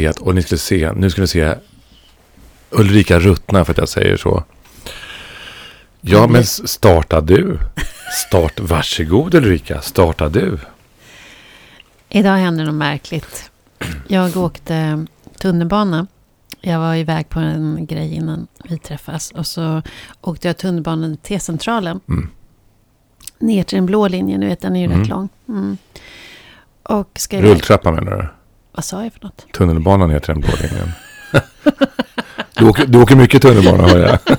vet, och ni skulle se, nu skulle ni se Ulrika ruttna för att jag säger så. Ja, men starta du. Start, varsågod Ulrika, starta du. Idag hände något märkligt. Jag åkte tunnelbana. Jag var iväg på en grej innan vi träffas. Och så åkte jag tunnelbanan till T-centralen. Mm. Ner till den blå linjen, ni vet den är ju Mm. rätt lång. Mm. Och ska. Rulltrappa menar du? Vad sa jag för något? Tunnelbanan till den blå linjen. du, åker, du åker mycket tunnelbana hör jag.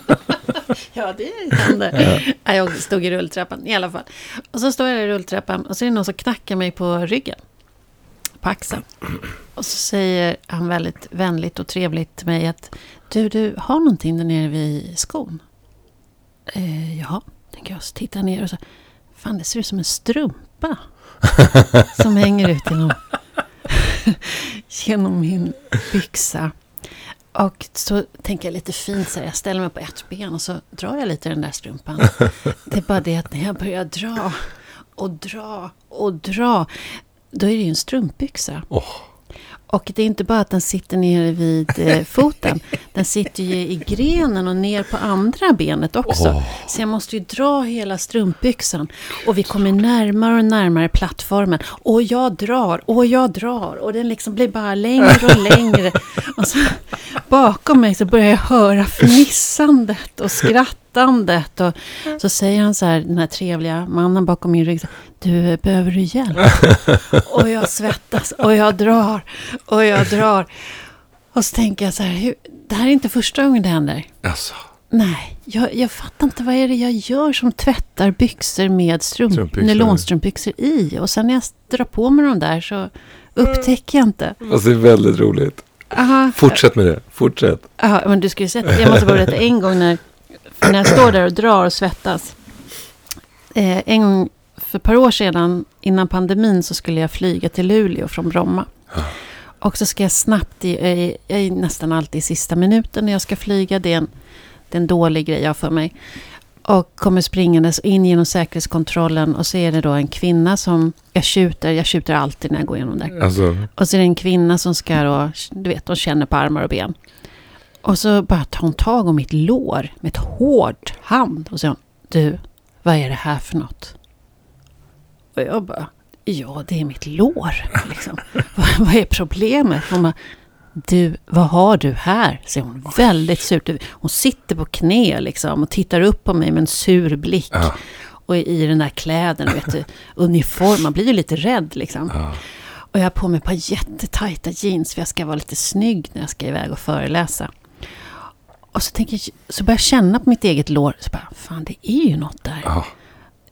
Ja, det hände. Ja. Jag stod i rulltrappan i alla fall. Och så står jag i rulltrappan och så är det någon som knackar mig på ryggen. På axeln. Och så säger han väldigt vänligt och trevligt till mig att du, du har någonting där nere vid skon. Eh, ja, tänker jag. Så tittar jag ner och så. Fan, det ser ut som en strumpa. som hänger ut genom, genom min byxa. Och så tänker jag lite fint så här, jag ställer mig på ett ben och så drar jag lite i den där strumpan. Det är bara det att när jag börjar dra och dra och dra, då är det ju en strumpbyxa. Åh. Och det är inte bara att den sitter nere vid eh, foten, den sitter ju i grenen och ner på andra benet också. Åh. Så jag måste ju dra hela strumpbyxan. Och vi kommer närmare och närmare plattformen. Och jag drar, och jag drar. Och den liksom blir bara längre och längre. Och så, bakom mig så börjar jag höra fnissandet och skrattandet. Och så säger han så här, den här trevliga mannen bakom min rygg. Du, behöver du hjälp? Och jag svettas och jag drar och jag drar. Och så tänker jag så här, hur, det här är inte första gången det händer. Alltså, Nej, jag, jag fattar inte vad är det jag gör som tvättar byxor med strump, Strumpbyxor. nylonstrumpbyxor i. Och sen när jag drar på mig de där så upptäcker jag inte. fast det är väldigt roligt. Aha, Fortsätt med det, fortsätt. aha, men du ska ju sett, jag måste bara berätta en gång när, när jag står där och drar och svettas. Eh, en gång för ett par år sedan, innan pandemin, så skulle jag flyga till Luleå från Bromma. Och så ska jag snabbt, i, jag är- nästan alltid i sista minuten när jag ska flyga. Det är en, det är en dålig grej jag för mig. Och kommer springandes in genom säkerhetskontrollen och så är det då en kvinna som jag tjuter, jag tjuter alltid när jag går igenom där. Alltså, Och så är det en kvinna som ska då, du vet, de känner på armar och ben. Och så bara tar hon tag om mitt lår med ett hårt hand och säger hon, du, vad är det här för något? Och jag bara, ja det är mitt lår. Liksom. vad, vad är problemet? Hon bara, du, vad har du här? säger hon väldigt surt. Hon sitter på knä liksom och tittar upp på mig med en sur blick. ja, Och i den där kläden, vet du, uniform, man blir ju lite rädd liksom. ja. Och jag har på mig ett par jättetajta jeans för jag ska vara lite snygg när jag ska iväg och föreläsa. Och så, tänker jag, så börjar jag känna på mitt eget lår. Så bara, fan det är ju något där. ja.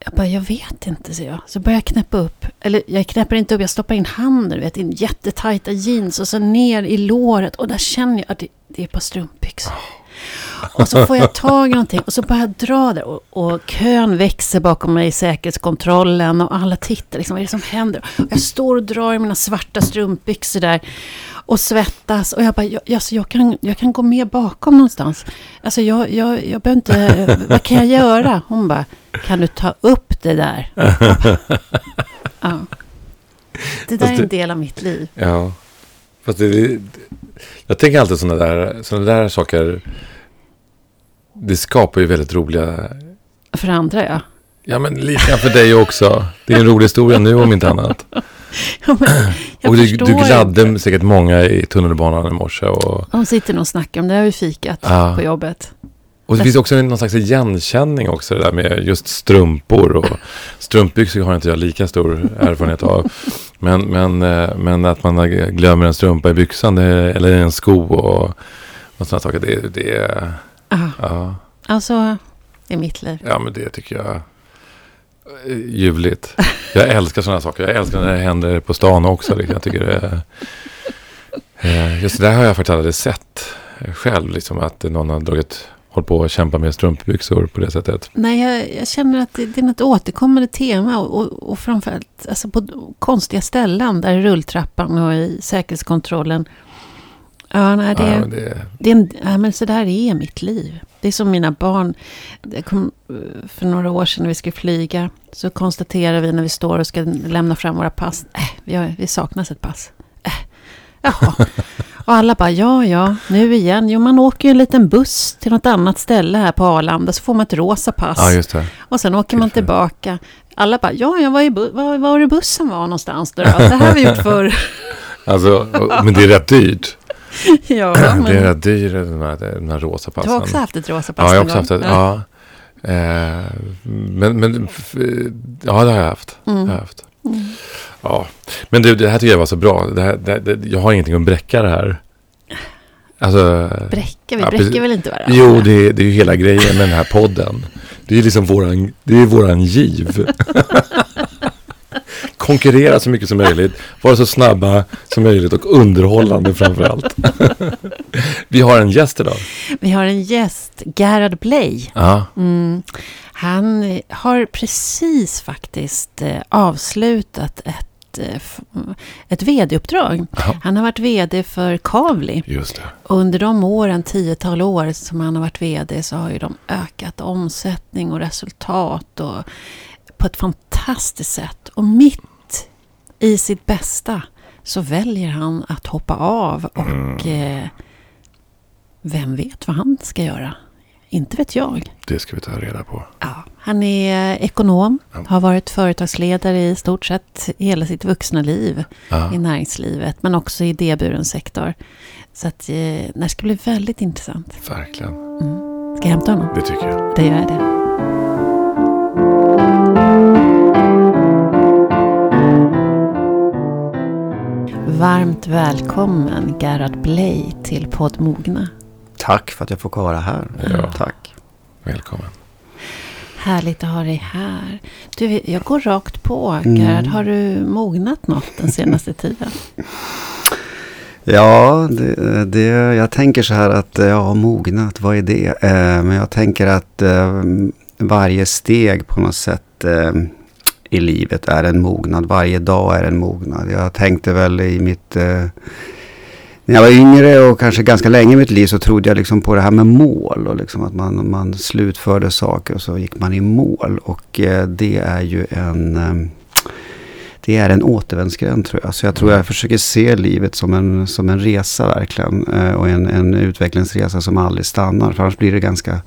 Jag bara, jag vet inte, säger jag. Så börjar jag knäppa upp. Eller jag knäpper inte upp, jag stoppar in handen, vet, i jättetajta jeans. Och så ner i låret. Och där känner jag att det, det är ett par strumpbyxor. Och så får jag tag i någonting och så börjar jag dra där. Och, och kön växer bakom mig i säkerhetskontrollen. Och alla tittar, liksom, vad är det som händer? Och jag står och drar i mina svarta strumpbyxor där. Och svettas. Och jag bara, jag, alltså, jag, kan, jag kan gå med bakom någonstans. Alltså jag, jag, jag behöver inte, vad kan jag göra? Hon bara, kan du ta upp det där? Bara, ja. Det där är en del av mitt liv. Ja, fast det, det, jag tänker alltid sådana där, såna där saker. Det skapar ju väldigt roliga, För andra ja. Ja men lite grann för dig också. Det är en rolig historia nu om inte annat. ja men, och du, du inte. gladde säkert många i tunnelbanan i morse. Och, De sitter nog och snackar om det. har vi fikat Ja. på jobbet. och det finns också någon slags igenkänning också det där med just strumpor. Och strumpbyxor har inte jag lika stor erfarenhet av. Men, men, eh, men att man glömmer en strumpa i byxan det, eller en sko och, och sådana saker. Det, det, Ja. ja. Alltså, det är mitt liv. Ja, men det tycker jag är ljuvligt. Jag älskar sådana saker. Jag älskar när det händer på stan också. liksom. Jag tycker det är, eh, Just det där har jag faktiskt aldrig sett själv. Liksom att någon har dragit, hållit på att kämpa med strumpbyxor på det sättet. Nej, jag, jag känner att det, det är något återkommande tema. Och, och, och framförallt alltså på konstiga ställen. Där i rulltrappan och i säkerhetskontrollen. Ja, nej, det, Ja, det, det ja, men så där är mitt liv. Det är som mina barn. Kom, eh, för några år sedan när vi skulle flyga. Så konstaterar vi när vi står och ska lämna fram våra pass. Äh, vi, har, vi saknas ett pass. Äh, jaha. Och alla bara, ja, ja, nu igen. Jo, man åker ju en liten buss till något annat ställe här på Arlanda. Så får man ett rosa pass. Ja, just det. Och sen åker man tillbaka. Alla bara, ja, ja, var, är var, var är bussen var någonstans då? Det här har vi gjort förr. Alltså, men det är rätt dyrt. ja, Det är men rätt dyrt, de här, de här rosa du passen. har också haft ett rosa pass Ja, jag har också haft gång. det. Ja. Eh, men, men, ja, det har jag haft. Har jag haft. Mm. Ja. Men du, det här tycker jag var så bra. Det här, det, det, jag har ingenting att bräcka det här. Alltså, Bräcka, vi Ja, bräcker väl inte varandra? jo, det, är- det är ju hela grejen med den här podden. Det är liksom våran, det är våran giv. Konkurrera så mycket som möjligt. Vara så snabba som möjligt och underhållande framför allt. Vi har en gäst idag. Vi har en gäst, Gerhard Bley. Mm. Han har precis faktiskt eh, avslutat ett, eh, ett vd-uppdrag. Han har varit vd för Kavli. under de åren, tiotal år som han har varit vd så har ju de ökat omsättning och resultat och på ett fantastiskt sätt. Och mitt i sitt bästa så väljer han att hoppa av och eh, vem vet vad han ska göra? Inte vet jag. Det ska vi ta reda på. Ja, han är ekonom, Ja. har varit företagsledare i stort sett hela sitt vuxna liv Ja. i näringslivet, men också i idéburen sektor. Så att, eh, det ska bli väldigt intressant. Verkligen. Mm. Ska jag hämta honom? Det tycker jag. Det gör jag det. Varmt välkommen Gerhard Bley till podd Mogna. Tack för att jag får vara här. Ja. Tack. Välkommen. Härligt att ha dig här. Du, jag går rakt på. Mm. Gerhard, har du mognat något den senaste tiden? Ja, det, det, jag tänker så här att jag har mognat. Vad är det? Eh, men jag tänker att eh, varje steg på något sätt eh, i livet är en mognad. Varje dag är en mognad. Jag tänkte väl i mitt... Eh, när jag var yngre och kanske ganska länge i mitt liv så trodde jag liksom på det här med mål. Och liksom att man, man slutförde saker och så gick man i mål. Och eh, det är ju en... Eh, det är en återvändsgränd tror jag. Så jag tror jag försöker se livet som en, som en resa verkligen. Eh, och en, en utvecklingsresa som aldrig stannar. För annars blir det ganska...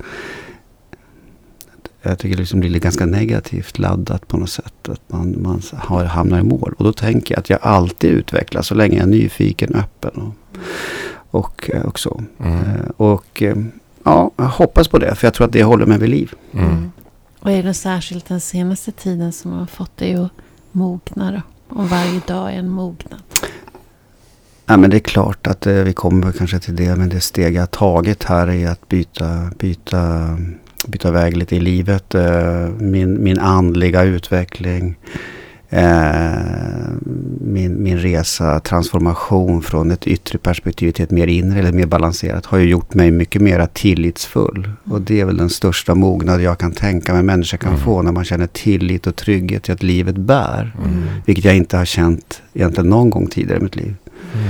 Jag tycker det liksom blir ganska negativt laddat på något sätt. Att man, man har, hamnar i mål. Och då tänker jag att jag alltid utvecklas så länge jag är nyfiken, öppen och, och, eh, och så. Mm. Eh, Och eh, ja, jag hoppas på det. För jag tror att det håller mig vid liv. Mm. Och är det särskilt den senaste tiden som har fått dig att mogna då? Och varje dag är en mognad. Ja, men det är klart att eh, vi kommer kanske till det. Men det steg jag har tagit här är att byta, byta, byta väg lite i livet. Eh, min, min andliga utveckling. Eh, min, min resa, transformation från ett yttre perspektiv till ett mer inre eller mer balanserat har ju gjort mig mycket mer tillitsfull. Och det är väl den största mognad jag kan tänka mig en människa kan Mm. få när man känner tillit och trygghet till att livet bär. Mm. Vilket jag inte har känt egentligen någon gång tidigare i mitt liv. Mm.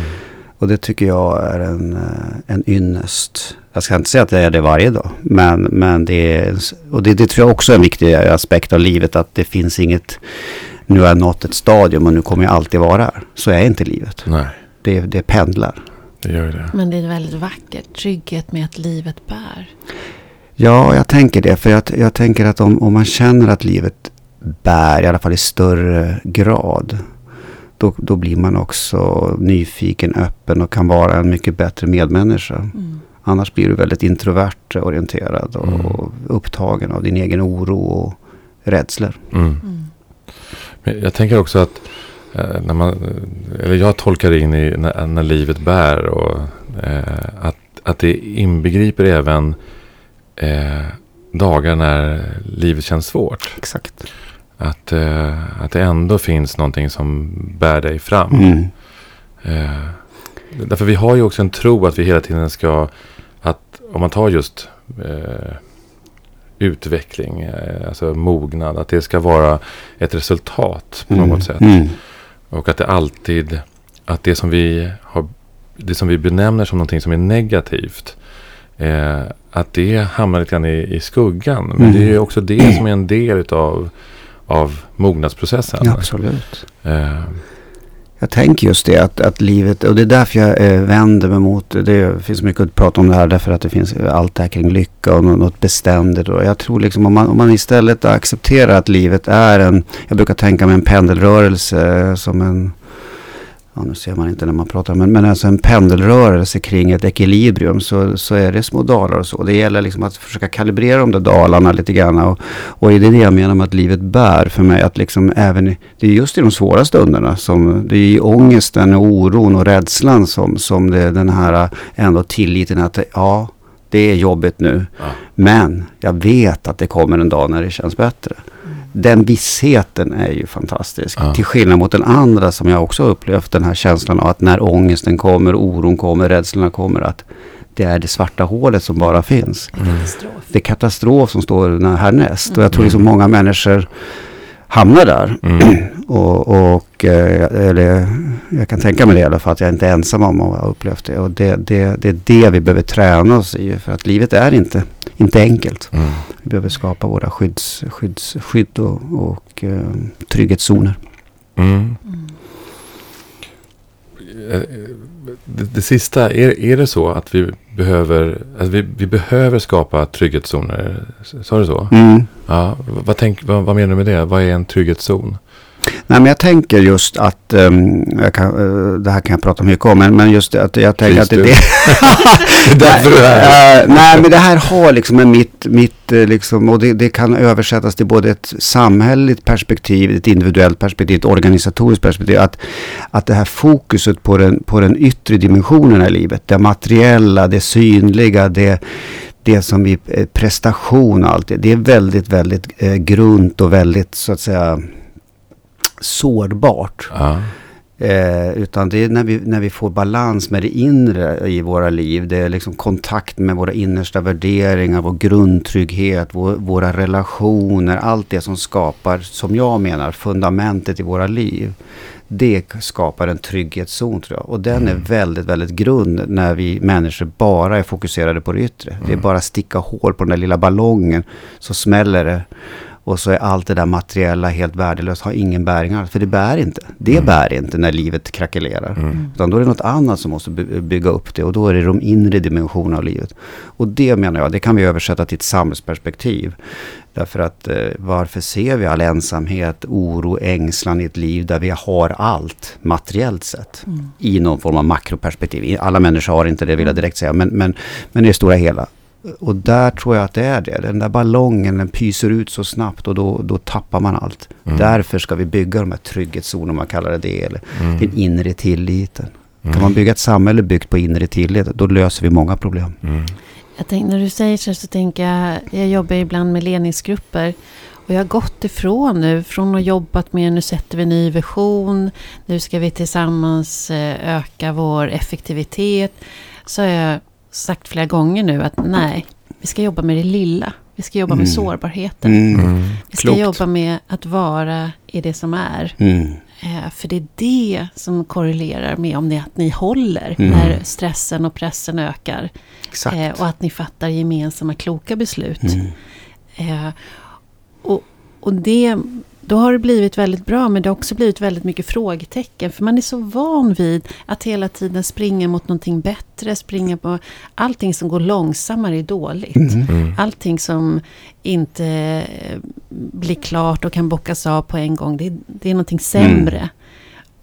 Och det tycker jag är en, eh, en ynnest. Jag ska inte säga att jag är det varje dag. Men, men det är, och det, det tror jag också är en viktig aspekt av livet. Att det finns inget, nu har jag nått ett stadium och nu kommer jag alltid vara här. Så är inte livet. Nej, Det, det pendlar. det gör det. Men det är väldigt vackert. Trygghet med att livet bär. Ja, jag tänker det. För jag, jag tänker att om, om man känner att livet bär, i alla fall i större grad. Då, då blir man också nyfiken, öppen och kan vara en mycket bättre medmänniska. Mm. Annars blir du väldigt introvert orienterad och Mm. upptagen av din egen oro och rädslor. Mm. Mm. Men jag tänker också att eh, när man, eller jag tolkar in i när, när livet bär och eh, att, att det inbegriper även eh, dagar när livet känns svårt. Exakt. Att, eh, att det ändå finns någonting som bär dig fram. Mm. Eh, därför vi har ju också en tro att vi hela tiden ska, att om man tar just eh, utveckling, eh, alltså mognad, att det ska vara ett resultat på Mm. något sätt. Mm. Och att det alltid, att det som vi har, det som vi benämner som någonting som är negativt, Eh, att det hamnar lite grann i, i skuggan. Men det är ju också det som är en del utav, av mognadsprocessen. Ja, absolut. Eh, Jag tänker just det att, att livet, och det är därför jag eh, vänder mig mot, det finns mycket att prata om det här därför att det finns allt det här kring lycka och nå- något beständigt. Och jag tror liksom om man, om man istället accepterar att livet är en, jag brukar tänka mig en pendelrörelse eh, som en, ja nu ser man inte när man pratar, men, men alltså en pendelrörelse kring ett ekilibrium så, så är det små dalar och så. Det gäller liksom att försöka kalibrera de där dalarna lite grann och, och det är det jag menar med att livet bär för mig. Att liksom även, det är just i de svåra stunderna som det är i ångesten och oron och rädslan som, som det, den här ändå tilliten att ja, det är jobbigt nu. ja. Men jag vet att det kommer en dag när det känns bättre. Den vissheten är ju fantastisk. Ja. Till skillnad mot den andra som jag också upplevt. Den här känslan av att när ångesten kommer, oron kommer, rädslorna kommer. Att det är det svarta hålet som bara finns. Katastrof. Det är katastrof som står härnäst. Och jag tror liksom många människor hamnar där. Mm. Och, och eh, eller, jag kan tänka mig det i alla fall. Att jag inte är ensam om att ha upplevt det. Och det, det, det är det vi behöver träna oss i. För att livet är inte, inte enkelt. Mm. Vi behöver skapa våra skydds, skydds, skydd och, och eh, trygghetszoner. Mm. Eh, Det, det sista, är, är det så att vi behöver, alltså vi, vi behöver skapa trygghetszoner? Sa du så? Mm. Ja, vad, tänk, vad, vad menar du med det? Vad är en trygghetszon? Nej men jag tänker just att, jag kan, eh, det här kan jag prata mycket om, men, men just att jag tänker Please att det, är därför du är här. Eh, nej, men det här har liksom en mitt, mitt eh, liksom, och det, det kan översättas till både ett samhälleligt perspektiv, ett individuellt perspektiv, ett organisatoriskt perspektiv. Att, att det här fokuset på den, på den yttre dimensionen i livet, det materiella, det synliga, det, det som vi, prestation och allt det, det är väldigt, väldigt eh, grunt och väldigt så att säga sårbart. Ja. Eh, utan det är när vi, när vi får balans med det inre i våra liv. Det är liksom kontakt med våra innersta värderingar, vår grundtrygghet, vår, våra relationer. Allt det som skapar, som jag menar, fundamentet i våra liv. Det skapar en trygghetszon tror jag. Och den är väldigt, väldigt grund när vi människor bara är fokuserade på det yttre. Det är bara att sticka hål på den där lilla ballongen så smäller det. Och så är allt det där materiella helt värdelöst, har ingen bäring alls. För det bär inte. Det bär inte när livet krackelerar. Mm. Utan då är det något annat som måste by- bygga upp det. Och då är det de inre dimensionerna av livet. Och det menar jag, det kan vi översätta till ett samhällsperspektiv. Därför att eh, varför ser vi all ensamhet, oro, ängslan i ett liv där vi har allt materiellt sett? Mm. I någon form av makroperspektiv. Alla människor har inte det vill jag direkt säga. Men, men, men i det stora hela. Och där tror jag att det är det. Den där ballongen den pyser ut så snabbt och då, då tappar man allt. Mm. Därför ska vi bygga de här trygghetszonerna, om man kallar det det. Eller Mm. den inre tilliten. Mm. Kan man bygga ett samhälle byggt på inre tillit, då löser vi många problem. Mm. Jag tänk, när du säger så, så tänker jag, jag jobbar ibland med ledningsgrupper. Och jag har gått ifrån nu, från att jobbat med nu sätter vi en ny vision, nu ska vi tillsammans eh, öka vår effektivitet. Så har jag sagt flera gånger nu att nej, vi ska jobba med det lilla. Vi ska jobba med Mm. sårbarheten. Mm. Vi ska klokt. jobba med att vara i det som är. Mm. Eh, För det är det som korrelerar med om det är att ni håller Mm. när stressen och pressen ökar. Exakt. Eh, och att ni fattar gemensamma kloka beslut. Mm. Eh, och, och det, då har det blivit väldigt bra, men det har också blivit väldigt mycket frågetecken. För man är så van vid att hela tiden springa mot någonting bättre, springa på... Allting som går långsammare är dåligt. Mm. Mm. Allting som inte blir klart och kan bockas av på en gång, det, är- det är någonting sämre.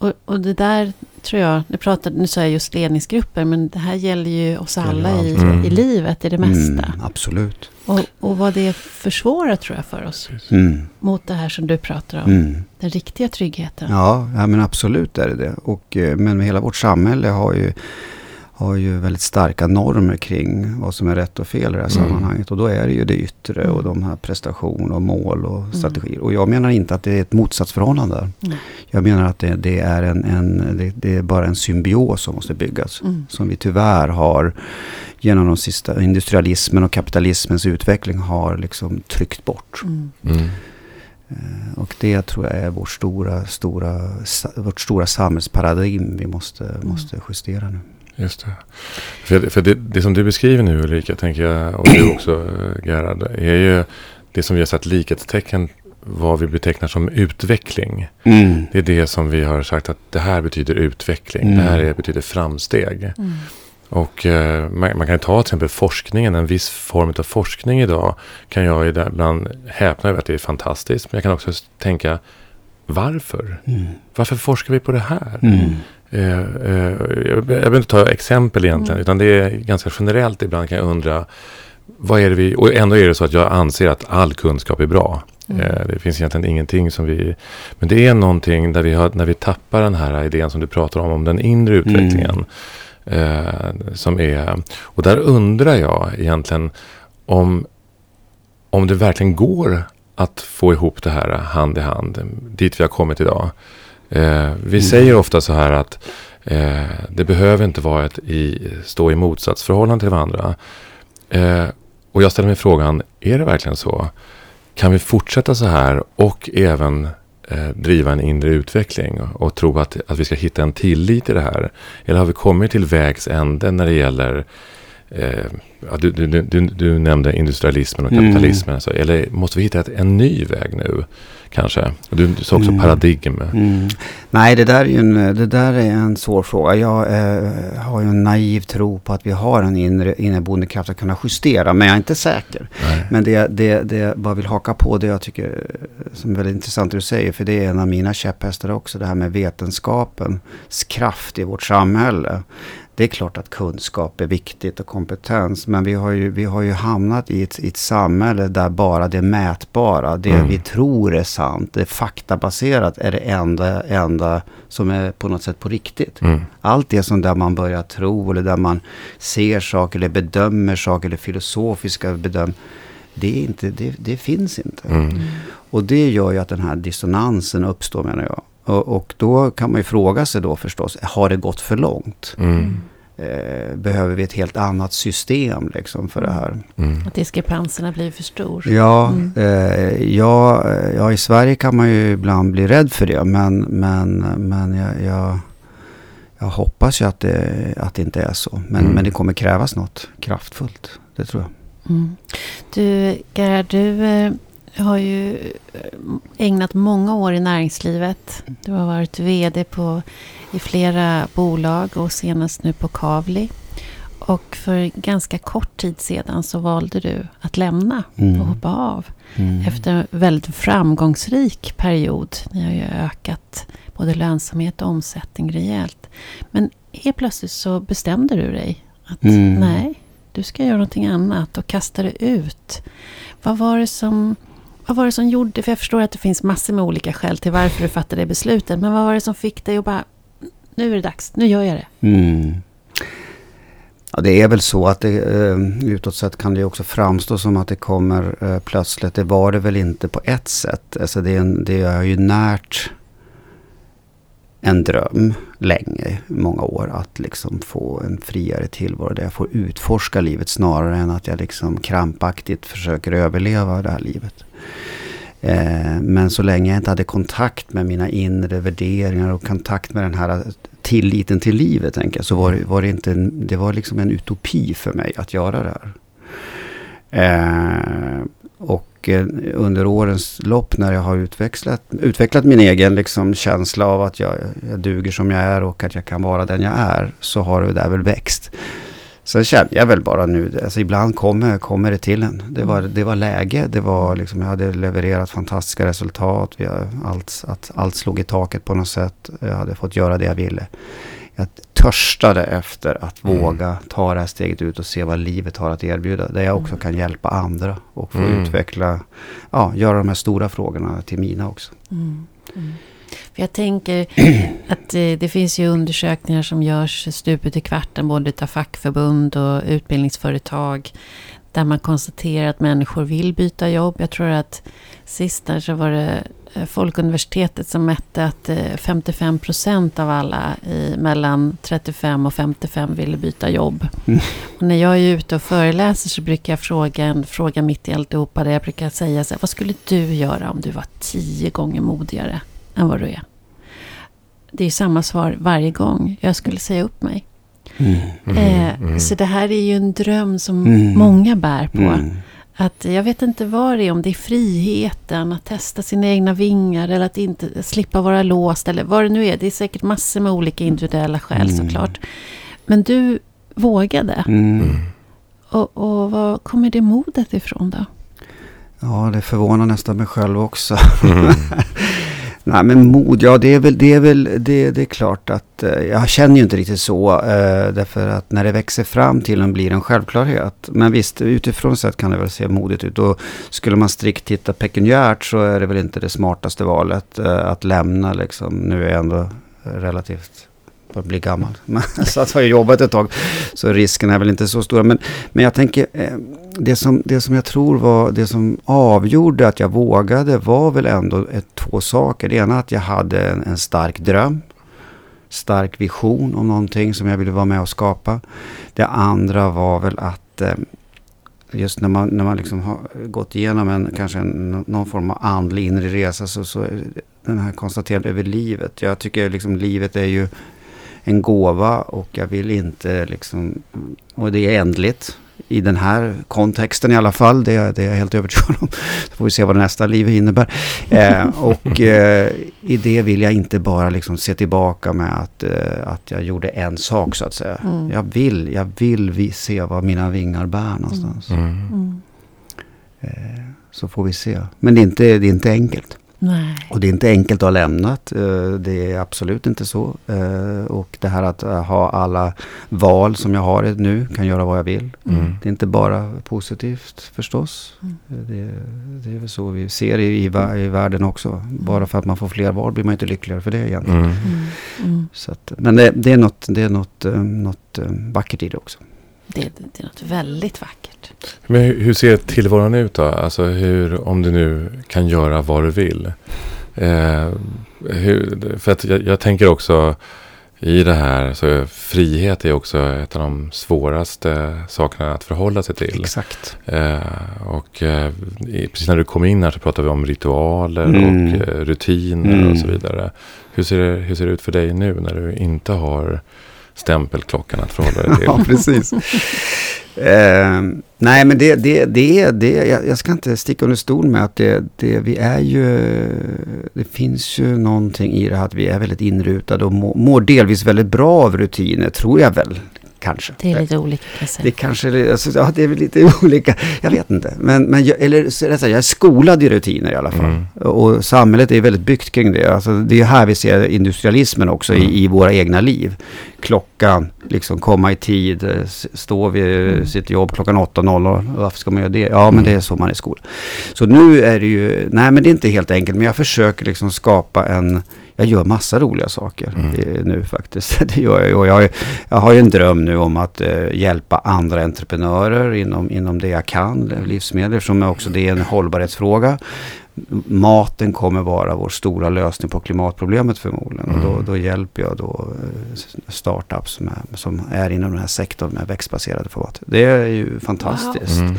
Och, och det där tror jag, nu, pratade, nu sa jag just ledningsgrupper, men det här gäller ju oss alla i. Mm. i livet, i det mesta. Mm, absolut. Och, och vad det försvårar tror jag för oss. Mm. Mot det här som du pratar om. Mm. Den riktiga tryggheten. Ja, ja, men absolut är det det. Och, eh, men hela vårt samhälle har ju, har ju väldigt starka normer kring vad som är rätt och fel i det här Mm. sammanhanget. Och då är det ju det yttre och de här prestation och mål och Mm. strategier. Och jag menar inte att det är ett motsatsförhållande. Nej. Jag menar att det, det är en, en det, det är bara en symbios som måste byggas. Mm. Som vi tyvärr har genom de sista industrialismen och kapitalismens utveckling har liksom tryckt bort. Mm. Mm. Eh, och det tror jag är vårt stora, stora, vårt stora samhällsparadigm vi måste, mm. måste justera nu. Just det. För, för det, det, som du beskriver nu Ulrika, tänker jag, och du också Gerhard, är ju det som vi har satt likhetstecken vad vi betecknar som utveckling. Mm. Det är det som vi har sagt att det här betyder utveckling. Mm. Det här är, betyder framsteg. Mm. Och eh, man, man, kan ta till exempel forskningen, en viss form av forskning idag kan jag ibland häpna över att det är fantastiskt. Men jag kan också tänka, varför? Mm. Varför forskar vi på det här? Mm. Eh, eh, jag, behöver inte ta exempel egentligen, mm. utan det är ganska generellt ibland kan jag undra, vad är det vi, och ändå är det så att jag anser att all kunskap är bra. Mm. Eh, det finns egentligen ingenting som vi... Men det är någonting där vi har, när vi tappar den här idén som du pratar om, om den inre utvecklingen. Mm. Eh, som är, och där undrar jag egentligen om, om det verkligen går att få ihop det här hand i hand, dit vi har kommit idag. Eh, vi mm. säger ofta så här att eh, det behöver inte vara ett i, stå i motsatsförhållande till varandra. Eh, och jag ställer mig frågan, är det verkligen så? Kan vi fortsätta så här och även eh, driva en inre utveckling och, och tro att, att vi ska hitta en tillit i det här? Eller har vi kommit till vägs ände när det gäller eh, ja, du, du, du, du, nämnde industrialismen och kapitalismen. Mm. Alltså, eller måste vi hitta ett, en ny väg nu? Kanske. Du, du sa också mm. paradigm. Mm. Nej, det där, är en, det där är en svår fråga. Jag eh, har ju en naiv tro på att vi har en inre, inneboende kraft att kunna justera. Men jag är inte säker. Nej. Men det, det, det bara vill haka på det jag tycker som är väldigt intressant det du säger. För det är en av mina käpphästar också. Det här med vetenskapens kraft i vårt samhälle. Det är klart att kunskap är viktigt och kompetens. Men vi har ju, vi har ju hamnat i ett, i ett samhälle där bara det mätbara, det mm. vi tror är sant, det faktabaserat är det enda, enda som är på något sätt på riktigt. Mm. Allt det som där man börjar tro eller där man ser saker eller bedömer saker eller filosofiska bedömningar. Det, är inte, det, det finns inte. Mm. Och det gör ju att den här dissonansen uppstår menar jag. Och, och, då kan man ju fråga sig då förstås, har det gått för långt? Mm. Eh, behöver vi ett helt annat system liksom för det här? Mm. Att diskrepanserna blir för stor? Ja, mm. eh, ja, ja, i Sverige kan man ju ibland bli rädd för det. Men, men, men jag, jag, jag hoppas ju att det, att det inte är så. Men, mm. men det kommer krävas något kraftfullt. Det tror jag. Mm. Du, Gerhard, du eh, har ju eh, ägnat många år i näringslivet. Du har varit vd på, i flera bolag och senast nu på Kavli. Och för ganska kort tid sedan så valde du att lämna mm. och hoppa av. Mm. Efter en väldigt framgångsrik period. Ni har ju ökat både lönsamhet och omsättning rejält. Men helt plötsligt så bestämde du dig att mm. nej, du ska göra någonting annat och kasta det ut. Vad var det som vad var det som gjorde, för jag förstår att det finns massor med olika skäl till varför du fattade det beslutet. Men vad var det som fick dig att bara, nu är det dags, nu gör jag det. Mm. Ja, det är väl så att det, eh, utåt sett kan det också framstå som att det kommer eh, plötsligt. Det var det väl inte på ett sätt. Alltså det, det är ju närt en dröm länge, många år, att liksom få en friare tillvaro där jag får utforska livet snarare än att jag liksom krampaktigt försöker överleva det här livet. Eh, men så länge jag inte hade kontakt med mina inre värderingar och kontakt med den här tilliten till livet, tänker jag, så var, var det inte en, det var liksom en utopi för mig att göra det här. Eh, och eh, under årens lopp när jag har utvecklat, utvecklat min egen liksom känsla av att jag, jag duger som jag är och att jag kan vara den jag är, så har det där väl växt. Sen kände jag väl bara nu, alltså ibland kommer, kommer det till en. Det var, det var läge, det var liksom, jag hade levererat fantastiska resultat. Vi har allt, att allt slog i taket på något sätt. Jag hade fått göra det jag ville. Jag törstade efter att mm. våga ta det här steget ut och se vad livet har att erbjuda. Där jag också mm. kan hjälpa andra och få mm. utveckla, ja, göra de här stora frågorna till mina också. Mm. mm. Jag tänker att det, det finns ju undersökningar som görs stupet i kvarten, både av fackförbund och utbildningsföretag, där man konstaterar att människor vill byta jobb. Jag tror att sist där så var det eh, Folkuniversitetet som mätte att eh, 55 procent av alla i mellan 35 och 55 ville byta jobb. Mm. Och när jag är ute och föreläser så brukar jag fråga en fråga mitt i alltihopa. Där jag brukar säga så här, vad skulle du göra om du var tio gånger modigare än vad du är? Det är samma svar varje gång. Jag skulle säga upp mig. Mm. Eh, Så det här är ju en dröm som Mm. många bär på. Att jag vet inte vad det är, om det är friheten, att testa sina egna vingar eller att inte slippa vara låst eller vad det nu är. Det är säkert massor med olika individuella skäl Mm. såklart. Men du vågade. Mm. Och, och var kommer det modet ifrån då? Ja, det förvånar nästan mig själv också. Mm. Nej, men mod, ja det är väl, det är väl, det, det är klart att eh, jag känner ju inte riktigt så. Eh, därför att när det växer fram till en blir en självklarhet. Men visst, utifrån sett kan det väl se modigt ut. Och skulle man strikt titta pekuniärt så är det väl inte det smartaste valet eh, att lämna liksom. Nu är jag ändå relativt börjar bli gammal. Men, så att har jag jobbat ett tag så risken är väl inte så stora. Men, men jag tänker, eh, det som, det som jag tror var det som avgjorde att jag vågade var väl ändå ett, två saker. Det ena att jag hade en, en stark dröm. Stark vision om någonting som jag ville vara med och skapa. Det andra var väl att eh, just när man, när man liksom har gått igenom en, kanske en, någon form av andlig inre resa så, så är den här konstaterandet över livet. Jag tycker liksom livet är ju en gåva och jag vill inte liksom, och det är ändligt i den här kontexten i alla fall. Det, är- det är jag helt övertygad om. Så får vi se vad nästa liv innebär. Eh, och eh, i det vill jag inte bara liksom se tillbaka med att, eh, att jag gjorde en sak så att säga. Mm. Jag vill, jag vill vi se vad mina vingar bär någonstans. Mm. Mm. Eh, så får vi se. Men det är inte, det är inte enkelt. Nej. Och det är inte enkelt att ha lämnat. eh, Det är absolut inte så. Eh, Och det här att eh, ha alla val som jag har nu, kan göra vad jag vill. Mm. Det är inte bara positivt förstås. Mm. Det, det är väl så vi ser i, i, vä- i världen också. Bara för att man får fler val blir man inte lyckligare för det egentligen. Mm. Mm. Mm. Så att, men det, det är något, det är något, något vackert i det också. Det, det är något väldigt vackert. Men hur, hur ser tillvaron ut då? Alltså hur, om du nu kan göra vad du vill. Eh, hur, för att jag, jag tänker också i det här, så frihet är också ett av de svåraste sakerna att förhålla sig till. Exakt. Eh, och eh, precis när du kom in här så pratade vi om ritualer Mm. och eh, rutiner Mm. och så vidare. Hur ser, det, hur ser det ut för dig nu när du inte har stämpelklockan att förhålla dig till? Ja, precis. eh, nej, men det, det, det, är- det jag, jag ska inte sticka under stol med att det, det, vi är ju, det finns ju någonting i det här att vi är väldigt inrutade och mår, mår delvis väldigt bra av rutiner, tror jag väl. Kanske. Det är lite olika kan jag säga. Det kanske, är- alltså, ja det är lite olika, jag vet inte. Men, men jag, eller så är jag är skolad i rutiner i alla fall. Mm. Och samhället är väldigt byggt kring det. Alltså, det är här vi ser industrialismen också Mm. i, i våra egna liv. Klockan, liksom komma i tid, eh, stå vid Mm. sitt jobb klockan 8.00. Varför ska man göra det? Ja, men Mm. det är så man är i skolan. Så nu är det ju, nej men det är inte helt enkelt. Men jag försöker liksom skapa en, jag gör massa roliga saker Mm. eh, nu faktiskt. Det gör jag ju. Jag, jag har ju en dröm nu om att eh, hjälpa andra entreprenörer inom, inom det jag kan, eh, livsmedel, eftersom också det är en hållbarhetsfråga. Maten kommer vara vår stora lösning på klimatproblemet förmodligen. Och då, Mm. då hjälper jag då eh, startups med, som är inom den här sektorn med växtbaserade format. Det är ju fantastiskt. Mm.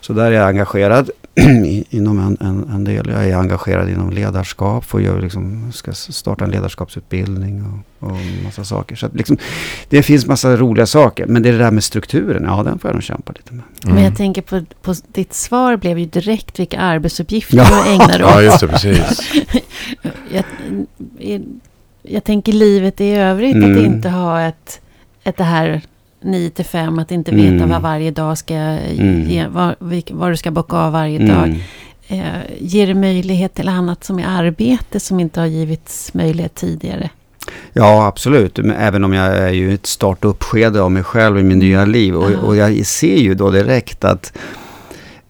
Så där är jag engagerad inom en, en, en del. Jag är engagerad inom ledarskap. För jag liksom ska starta en ledarskapsutbildning och, och massa saker. Så att liksom, det finns massa roliga saker. Men det är det där med strukturen, ja den får jag nog kämpa lite med. Men Mm. jag tänker på, på ditt svar blev ju direkt vilka arbetsuppgifter Ja. du ägnar Ja, åt. just det, precis. Jag, jag, jag tänker livet i övrigt, att Mm. inte ha ett, ett det här 9 till 5, att inte veta Mm. vad varje dag ska Mm. ge, vad, vad du ska bocka av varje dag. Mm. Eh, ger det möjlighet till annat som är arbete som inte har givits möjlighet tidigare? Ja, absolut. Men även om jag är ju ett startup-skede av mig själv i min nya liv. Och, och jag ser ju då direkt att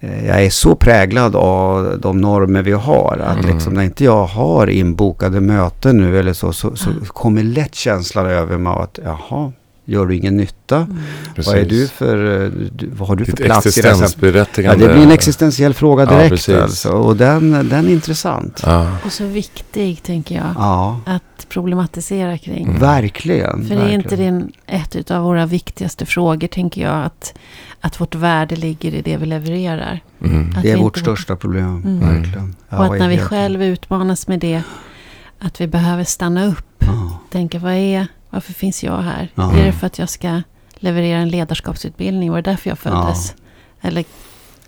eh, jag är så präglad av de normer vi har. Att Mm. liksom när inte jag har inbokade möten nu eller så, så, så kommer lätt känslan över mig att jaha, gör du ingen nytta. Mm. Vad är du för, eh, vad har du för Ditt plats i det Ja, det blir en existentiell fråga Ja, direkt precis. alltså. Och den, den är intressant. Ja. Och så viktig, tänker jag, Ja, att problematisera kring. Mm. verkligen. För det är inte verkligen. din, ett av våra viktigaste frågor, tänker jag, att, att vårt värde ligger i det vi levererar. Mm. Det är vårt största problem, Mm. verkligen. Ja, och att när vi själva utmanas med det, att vi behöver stanna upp. Ja, Tänka, vad är, varför finns jag här? Ja. Är det för att jag ska leverera en ledarskapsutbildning? Var det därför jag föddes? Eller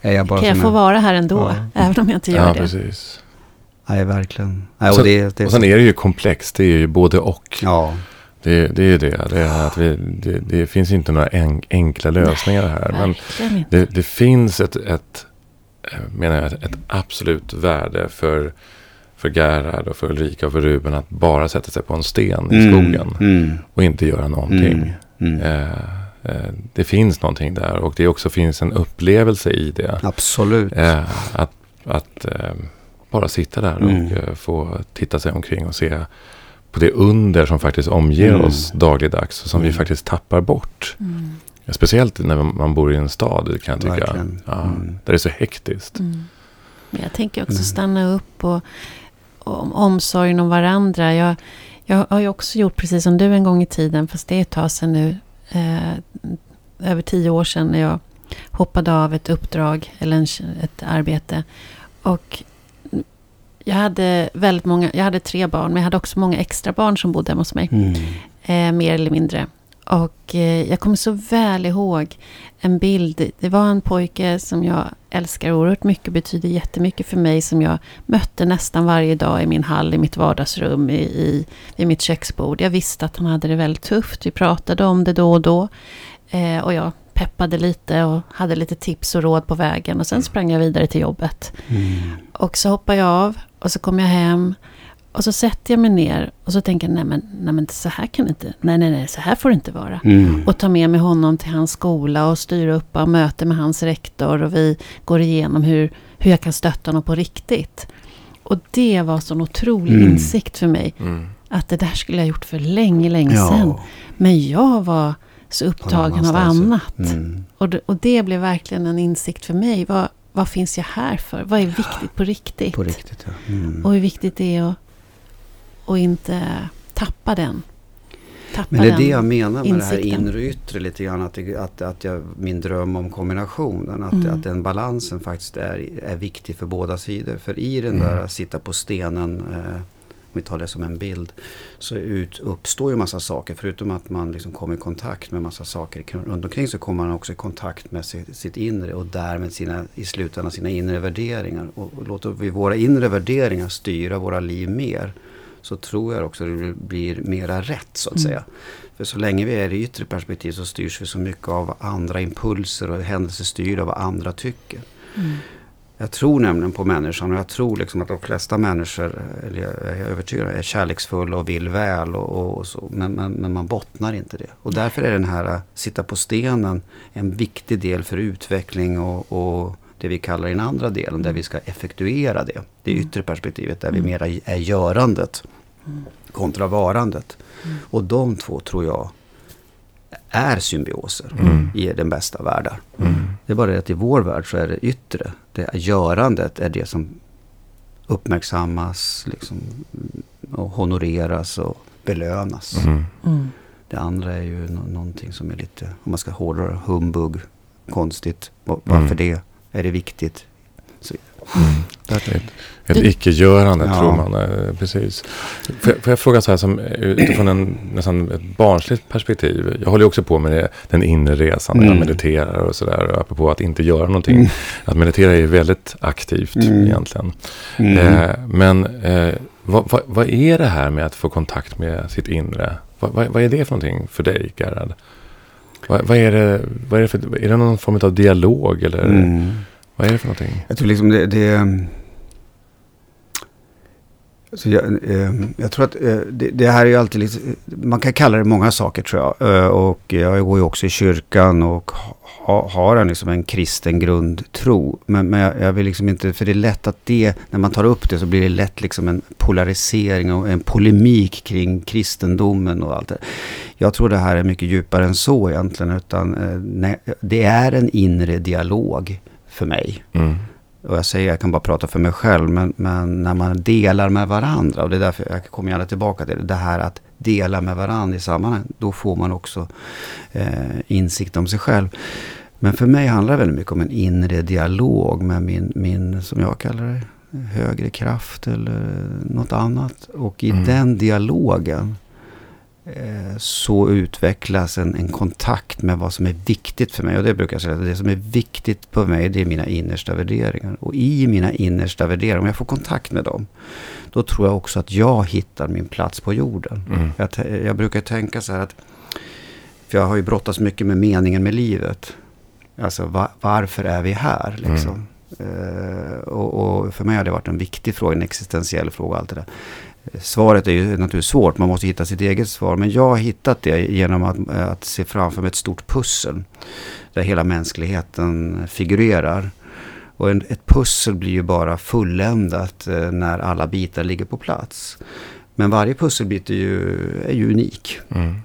är jag bara kan jag få en- vara här ändå, Ja. även om jag inte gör ja, det? precis. Nej, verkligen. Nej, Och sen- det, det, Och sen är det ju komplext. Det är ju både och. Ja, Det, det är ju det. Det, är att vi, det, det finns inte några en, enkla lösningar här. Men det, det finns ett, ett, eh, menar jag, ett absolut värde för, för Gerhard och för Ulrika och för Ruben att bara sätta sig på en sten i skogen Mm, och inte göra någonting. mm, mm. Eh, eh, det finns någonting där och det också finns en upplevelse i det. Absolut. Eh, att att eh, bara sitta där Mm. och eh, få titta sig omkring och se på det under som faktiskt omger Mm. oss dagligdags och som vi Mm. faktiskt tappar bort. Mm. Speciellt när man bor i en stad kan jag tycka. Ja, Mm. Där det är så hektiskt. Mm. Men jag tänker också Mm. stanna upp och, och om omsorgen om varandra. Jag, jag har ju också gjort precis som du en gång i tiden, fast det är ett tag sedan nu. Eh, över tio år sedan när jag hoppade av ett uppdrag eller en, ett arbete. Och jag hade väldigt många, jag hade tre barn, men jag hade också många extra barn som bodde hemma hos mig. Mm. Eh, mer eller mindre. Och eh, jag kommer så väl ihåg en bild. Det var en pojke som jag älskar oerhört mycket, betyder jättemycket för mig, som jag mötte nästan varje dag i min hall, i mitt vardagsrum, i, i, vid mitt köksbord. Jag visste att han hade det väldigt tufft. Vi pratade om det då och då. Eh, och jag peppade lite och hade lite tips och råd på vägen. Och sen sprang jag vidare till jobbet. Mm. Och så hoppar jag av och så kommer jag hem. Och så sätter jag mig ner och så tänker jag, nej men, nej men så här kan det inte, nej nej nej, så här får det inte vara. Mm. Och tar med mig honom till hans skola och styr upp och möte med hans rektor. Och vi går igenom hur, hur jag kan stötta honom på riktigt. Och det var sån otrolig Mm. insikt för mig. Mm. Att det där skulle jag ha gjort för länge, länge sedan. Ja. Men jag var så upptagen av annat. Mm. Och, det, och det blev verkligen en insikt för mig. Vad, vad finns jag här för? Vad är viktigt på riktigt? På riktigt, ja. Mm. Och hur viktigt det är att, att inte tappa den. Tappa Men det är det jag menar med det här insikten. inre och yttre lite grann. Att, det, att, att jag, min dröm om kombinationen. Att, Mm. att den balansen faktiskt är, är viktig för båda sidor. För i den Mm. där att sitta på stenen. Eh, om vi tar det som en bild. Så ut, uppstår ju massa saker. Förutom att man liksom kommer i kontakt med massa saker runt omkring. Så kommer man också i kontakt med sitt, sitt inre. Och därmed sina, i slutändan sina inre värderingar. Och, och låter vi våra inre värderingar styra våra liv mer. Så tror jag också det blir mera rätt så att Mm. säga. För så länge vi är i yttre perspektiv så styrs vi så mycket av andra impulser och händelser styrda av vad andra tycker. Mm. Jag tror nämligen på människan och jag tror liksom att de flesta människor, eller jag är övertygad, är kärleksfulla och vill väl. Och, och, och så, men, men, men man bottnar inte det. Och därför är den här äh, sitta på stenen en viktig del för utveckling och, och det vi kallar den andra delen där vi ska effektuera det. Det yttre perspektivet där vi Mm. mera är görandet Mm. kontra varandet. Mm. Och de två tror jag är symbioser Mm. i den bästa världar. Mm. Det är bara det att i vår värld så är det yttre. Det är görandet är det som uppmärksammas liksom, och honoreras och belönas. Mm. Mm. Det andra är ju nå- någonting som är lite, om man ska hårdra humbug, konstigt. Va- Varför Mm. det? Är det viktigt? Mm. Ett, ett Det- icke-görande Ja. tror man. eh, Precis. Får jag, får jag fråga så här som, eh, utifrån en, nästan ett barnsligt perspektiv. Jag håller ju också på med det, den inre resan när jag Mm. mediterar och sådär. Apropå att inte göra någonting. Mm. Att meditera är väldigt aktivt Mm. egentligen. Mm. Eh, men eh, vad, vad, vad är det här med att få kontakt med sitt inre? Vad, vad, vad är det för någonting för dig, Gerhard? Vad, vad, är, det, vad är det för, är det någon form av dialog eller Mm. vad är det för någonting? Jag tror liksom det... det så jag, eh, jag tror att eh, det, det här är ju alltid lite... Man kan kalla det många saker tror jag. Eh, och jag går ju också i kyrkan och ha- ha, har en, liksom en kristen grundtro. Men, men jag, jag, vill liksom inte, för det är lätt att det, när man tar upp det så blir det lätt liksom en polarisering och en polemik kring kristendomen och allt det. Jag tror det här är mycket djupare än så egentligen. Utan eh, nej, det är en inre dialog för mig. Mm. Och jag säger, jag kan bara prata för mig själv, men, men, när man delar med varandra, och det är därför jag kommer gärna tillbaka till det, det här att dela med varandra i sammanhang, då får man också eh, insikt om sig själv. Men för mig handlar det väldigt mycket om en inre dialog med min, min som jag kallar det, högre kraft eller något annat. Och i mm. den dialogen Eh, så utvecklas en, en, kontakt med vad som är viktigt för mig. Och det brukar jag säga, det som är viktigt för mig det är mina innersta värderingar. Och i mina innersta värderingar, om jag får kontakt med dem, då tror jag också att jag hittar min plats på jorden. Mm. Jag, jag, brukar tänka så här att, för jag har ju brottats mycket med meningen med livet. Alltså va, varför är vi här liksom? Mm. Och, och, för mig har det varit en viktig fråga, en existentiell fråga. Allt det där. Svaret är ju naturligtvis svårt, man måste hitta sitt eget svar. Men jag har hittat det genom att, att se framför mig ett stort pussel. Där hela mänskligheten figurerar. Och en, ett pussel blir ju bara fulländat eh, när alla bitar ligger på plats. Men varje pusselbit är ju, är ju unik. Mm.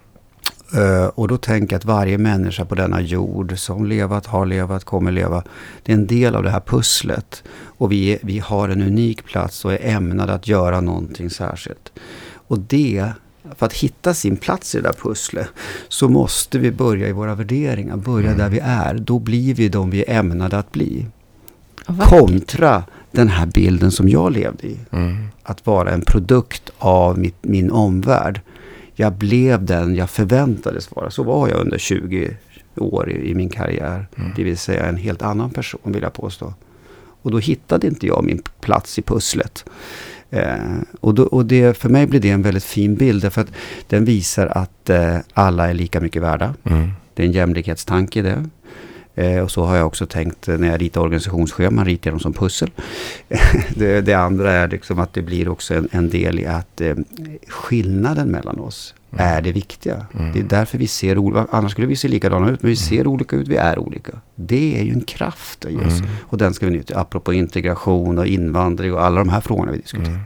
Uh, och då tänker jag att varje människa på denna jord som levat, har levat, kommer leva. Det är en del av det här pusslet. Och vi, vi har en unik plats och är ämnade att göra någonting särskilt. Och det, för att hitta sin plats i det där pusslet, så måste vi börja i våra värderingar. Börja mm. där vi är. Då blir vi de vi är ämnade att bli. Kontra den här bilden som jag levde i. Mm. Att vara en produkt av mitt, min omvärld jag blev den jag förväntades vara. Så var jag under 20 år i, i min karriär. Mm. Det vill säga en helt annan person vill jag påstå. Och då hittade inte jag min plats i pusslet. Eh, och, då, och det, för mig blir det en väldigt fin bild. Därför att den visar att eh, alla är lika mycket värda. Mm. Det är en jämlikhetstanke i det. Eh, och så har jag också tänkt när jag ritar organisationsscheman, ritar jag dem som pussel. det, det, andra är liksom att det blir också en, en del i att eh, skillnaden mellan oss mm. är det viktiga. Mm. Det är därför vi ser olika Annars skulle vi se likadana ut, men vi ser mm. olika ut, vi är olika. Det är ju en kraft i oss. Mm. Och den ska vi nyttja, apropå integration och invandring och alla de här frågorna vi diskuterar. Mm.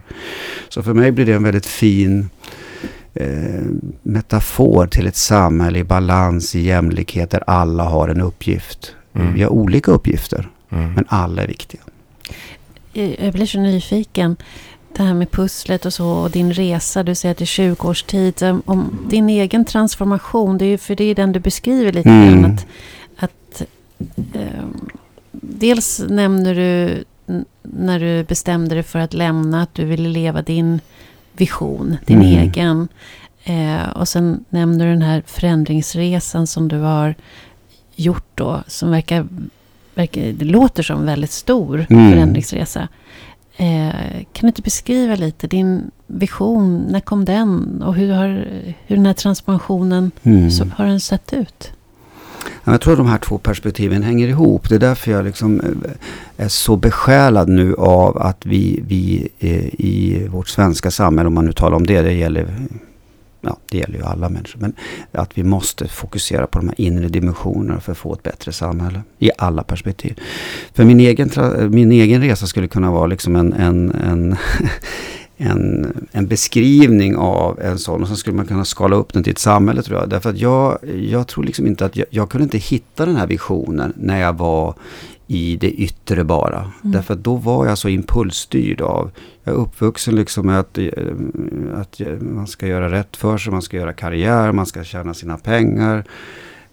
Så för mig blir det en väldigt fin eh, metafor till ett samhälle i balans, i jämlikhet, där alla har en uppgift. Mm. Vi har olika uppgifter, mm. men alla är viktiga. Jag blir så nyfiken. Det här med pusslet och så och din resa, du säger att det är 20 års tid. Om din egen transformation, det är ju för det är den du beskriver lite mm. grann. Att, att eh, dels nämner du när du bestämde dig för att lämna, att du ville leva din vision, din mm. egen. Eh, och sen nämner du den här förändringsresan som du har gjort då, som verkar, verkar det låter som en väldigt stor mm. förändringsresa. Eh, kan du inte beskriva lite din vision, när kom den och hur, har, hur den här transformationen mm. så, har den sett ut? Jag tror att de här två perspektiven hänger ihop. Det är därför jag liksom eh, är så besjälad nu av att vi, vi eh, i vårt svenska samhälle, om man nu talar om det, det gäller ja, det gäller ju alla människor, men att vi måste fokusera på de här inre dimensionerna för att få ett bättre samhälle i alla perspektiv. För min egen, min egen resa skulle kunna vara liksom en, en, en en, en beskrivning av en sån och sen skulle man kunna skala upp den till ett samhälle tror jag. Därför att jag, jag tror liksom inte att jag, jag kunde inte hitta den här visionen när jag var i det yttre bara. Mm. Därför att då var jag så impulsstyrd av, jag är uppvuxen liksom med att, att man ska göra rätt för sig, man ska göra karriär, man ska tjäna sina pengar.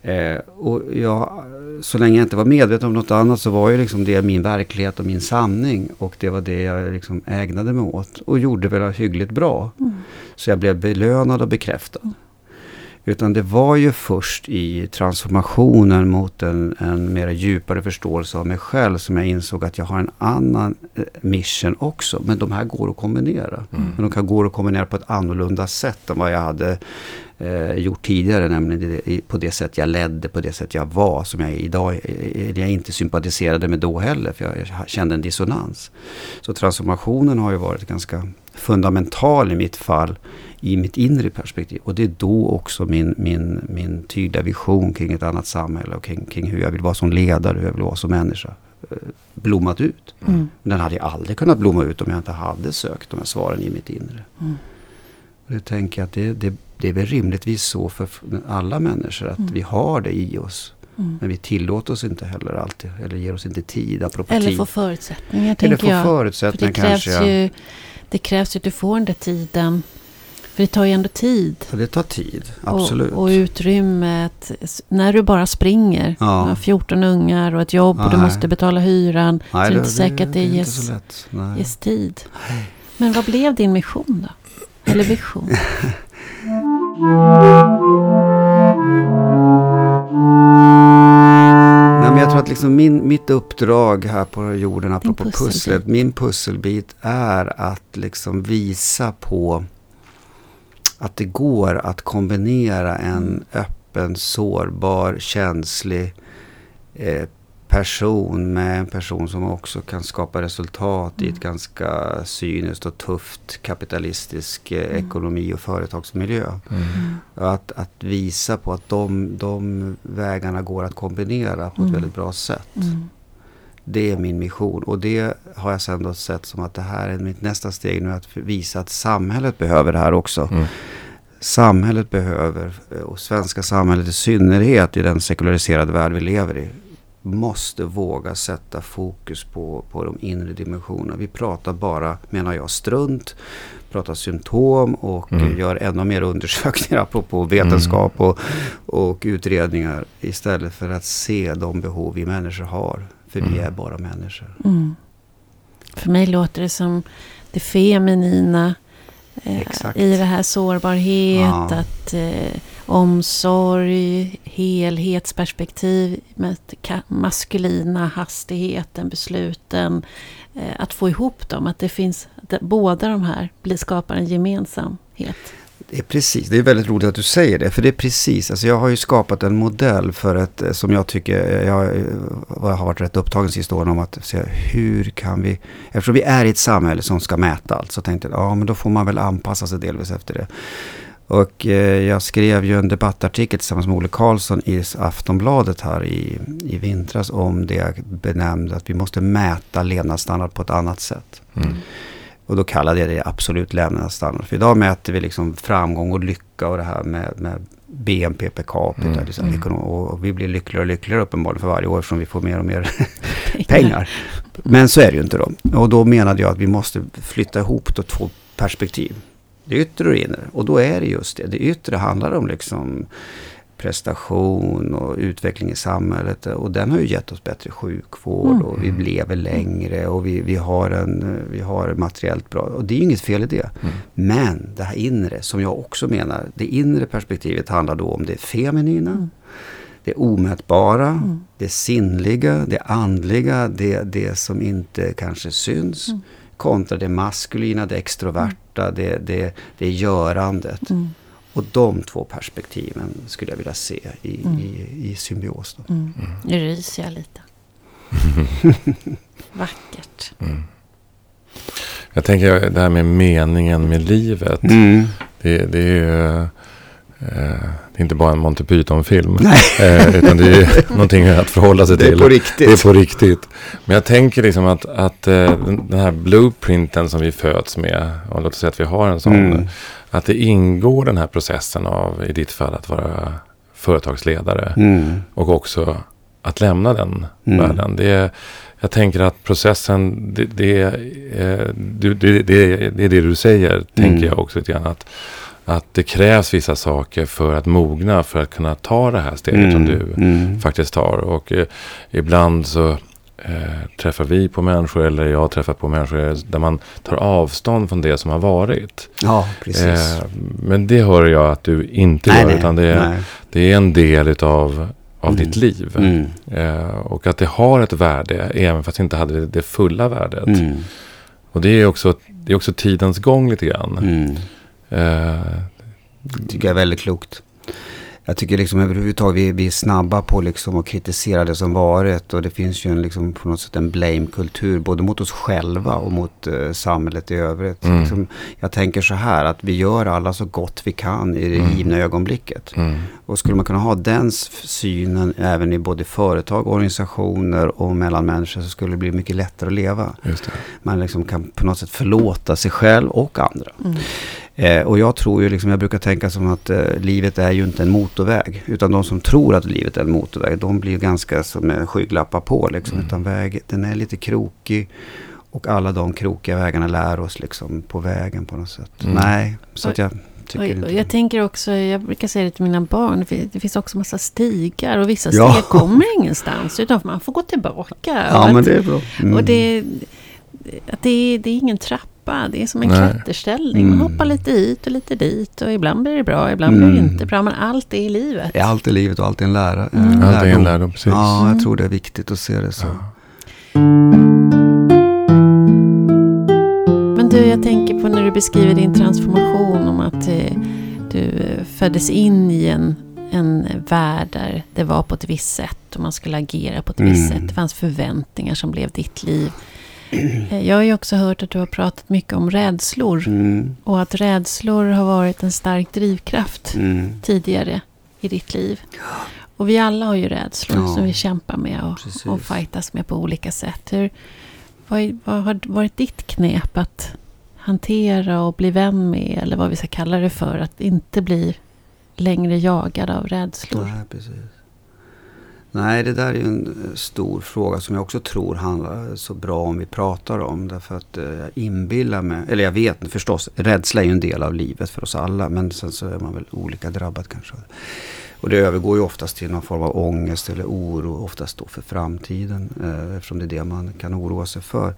Eh, och jag, så länge jag inte var medveten om något annat så var ju liksom det min verklighet och min sanning. Och det var det jag liksom ägnade mig åt. Och gjorde väl hyggligt bra. Mm. Så jag blev belönad och bekräftad. Mm. Utan det var ju först i transformationen mot en, en mer djupare förståelse av mig själv som jag insåg att jag har en annan eh, mission också. Men de här går att kombinera. Mm. Men de kan gå att kombinera på ett annorlunda sätt än vad jag hade eh, gjort tidigare. Nämligen på det sätt jag ledde, på det sätt jag var. Som jag idag eh, jag inte sympatiserade med då heller. För jag kände en dissonans. Så transformationen har ju varit ganska fundamental i mitt fall i mitt inre perspektiv. Och det är då också min, min, min tydliga vision kring ett annat samhälle och kring, kring hur jag vill vara som ledare, hur jag vill vara som människa eh, blommat ut. Mm. Men den hade aldrig kunnat blomma ut om jag inte hade sökt de här svaren i mitt inre. Mm. Och det tänker jag att det, det, det är väl rimligtvis så för alla människor att Mm. vi har det i oss. Mm. Men vi tillåter oss inte heller alltid, eller ger oss inte tid, Eller tid. få förutsättningar, eller jag. För förutsättningar det krävs, kanske. ju, det krävs ju att du får den där tiden. För det tar ju ändå tid. För det tar tid, absolut. Och, och utrymmet. När du bara springer. Ja. Du har 14 ungar och ett jobb och du Nej. måste betala hyran. så Nej, det är inte säkert att det, inte ges, så. Nej. ges tid. Men vad blev din mission då? Eller vision? Nej, men jag tror att liksom min, mitt uppdrag här på jorden, apropå pusselbit. pusslet, min pusselbit är att liksom visa på att det går att kombinera en öppen, sårbar, känslig eh, person med en person som också kan skapa resultat i ett ganska cyniskt och tufft kapitalistisk eh, ekonomi och företagsmiljö. Mm. Att, att visa på att de, de vägarna går att kombinera på ett Mm. väldigt bra sätt. Mm. Det är min mission. Och det har jag sen då sett som att det här är mitt nästa steg nu. Att visa att samhället behöver det här också. Mm. Samhället behöver, och svenska samhället i synnerhet i den sekulariserade värld vi lever i, måste våga sätta fokus på, på de inre dimensionerna. Vi pratar bara, menar jag, strunt, pratar symptom och Mm. gör ännu mer undersökningar apropå vetenskap och, och utredningar istället för att se de behov vi människor har. För vi Mm. är bara människor. Mm. För mig låter det som det feminina eh, i det här sårbarhet, Ja. att eh, omsorg, helhetsperspektiv, med maskulina hastigheten, besluten, eh, att få ihop dem, att det finns, att båda de här skapar en gemensamhet. Det är precis, det är väldigt roligt att du säger det. För det är precis, alltså jag har ju skapat en modell för ett, eh, som jag tycker, eh, jag har varit rätt upptagen sista åren om att se hur kan vi, eftersom vi är i ett samhälle som ska mäta allt, så tänkte jag, ja men då får man väl anpassa sig delvis efter det. Och eh, jag skrev ju en debattartikel tillsammans med Olle Karlsson i Aftonbladet här i, i vintras om det jag benämnde att vi måste mäta levnadsstandard på ett annat sätt. Mm. Och då kallade jag det absolut levnadsstandard. För idag mäter vi liksom framgång och lycka och det här med, med BNP per capita. Mm. Liksom, Mm. ekonom- och vi blir lyckligare och lyckligare uppenbarligen för varje år eftersom vi får mer och mer pengar. Men så är det ju inte då. Och då menade jag att vi måste flytta ihop då två perspektiv. Det yttre och det inre. Och då är det just det. Det yttre handlar om liksom prestation och utveckling i samhället. Och den har ju gett oss bättre sjukvård Mm. och vi lever längre och vi, vi, har en, vi har materiellt bra. Och det är ju inget fel i det. Mm. Men det här inre, som jag också menar, det inre perspektivet handlar då om det feminina, Mm. det omätbara, Mm. det sinnliga, det andliga, det, det som inte kanske syns. Mm. Kontra det maskulina, det extroverta, det, det, det görandet. Mm. Och de två perspektiven skulle jag vilja se i, Mm. i, i symbios. Då. Mm. Nu ryser jag lite. Vackert. Mm. Jag tänker det här med meningen med livet. Mm. Det, det är ju det är inte bara en Monty Python-film. Eh, utan det är någonting att förhålla sig Det är till. på riktigt. Det är på riktigt. Men jag tänker liksom att, att eh, den här blueprinten som vi föds med. Och låt oss säga att vi har en sån. Mm. Att det ingår den här processen av, i ditt fall, att vara företagsledare. Mm. Och också att lämna den Mm. världen. Det är, jag tänker att processen, det, det, eh, du- det, det, det är det du säger, tänker Mm. jag också lite grann. Att, att det krävs vissa saker för att mogna, för att kunna ta det här steget som du Mm. faktiskt tar. Och eh, ibland så eh, träffar vi på människor, eller jag träffar på människor, där man tar avstånd från det som har varit. Ja, precis. Eh, men det hör jag att du inte nej, gör, nej, utan det är, nej. det är en del utav, av Mm. ditt liv. Mm. Eh, och att det har ett värde, även fast det inte hade det, det fulla värdet. Mm. Och det är, också, det är också tidens gång lite grann. Mm. Eh, tycker jag är väldigt klokt. Jag tycker liksom överhuvudtaget vi, vi är snabba på liksom att kritisera det som varit. Och det finns ju en, liksom, på något sätt en blame-kultur. Både mot oss själva och mot uh, samhället i övrigt. Mm. Liksom, jag tänker så här att vi gör alla så gott vi kan i det Mm. givna ögonblicket. Mm. Och skulle man kunna ha den synen även i både företag, organisationer och mellan människor så skulle det bli mycket lättare att leva. Just det. Man liksom kan på något sätt förlåta sig själv och andra. Eh, och jag tror ju liksom, jag brukar tänka som att eh, livet är ju inte en motorväg. Utan de som tror att livet är en motorväg, de blir ganska som med skygglappar på liksom. Mm. Utan väg, den är lite krokig. Och alla de krokiga vägarna lär oss liksom på vägen på något sätt. Mm. Nej, så att jag tycker Och, inte... och jag tänker också, jag brukar säga det till mina barn, det fin- det finns också massa stigar och vissa Ja. stigar kommer ingenstans utan man får gå tillbaka. ja, men att, det är bra. Mm. och det, att det, är, det är ingen trappa, det är som en Nej. klätterställning. Man Mm. hoppar lite hit och lite dit och ibland blir det bra, ibland blir det Mm. inte bra. Men allt är i livet. Det är allt i livet och allt är en lära. Mm. eh, Allt är en lärdom, precis. Ja, Mm. jag tror det är viktigt att se det så. Ja. Men du, jag tänker på när du beskriver din transformation om att eh, du eh, föddes in i en, en värld där det var på ett visst sätt och man skulle agera på ett visst Mm. sätt. Det fanns förväntningar som blev ditt liv. Eh, Jag har ju också hört att du har pratat mycket om rädslor Mm. och att rädslor har varit en stark drivkraft Mm. tidigare i ditt liv. Och vi alla har ju rädslor Ja. som vi kämpar med och, Precis. och fightas med på olika sätt. Hur, vad, vad har varit ditt knep att hantera och bli vän med, eller vad vi ska kalla det för, att inte bli längre jagad av rädslor? Nej, precis. Nej, det där är ju en eh, stor fråga som jag också tror handlar så bra om vi pratar om. Därför att eh, jag inbillar mig, eller jag vet förstås, rädsla är ju en del av livet för oss alla. Men sen så är man väl olika drabbad kanske. Och det övergår ju oftast till någon form av ångest eller oro, oftast då för framtiden. Eh, eftersom det är det man kan oroa sig för.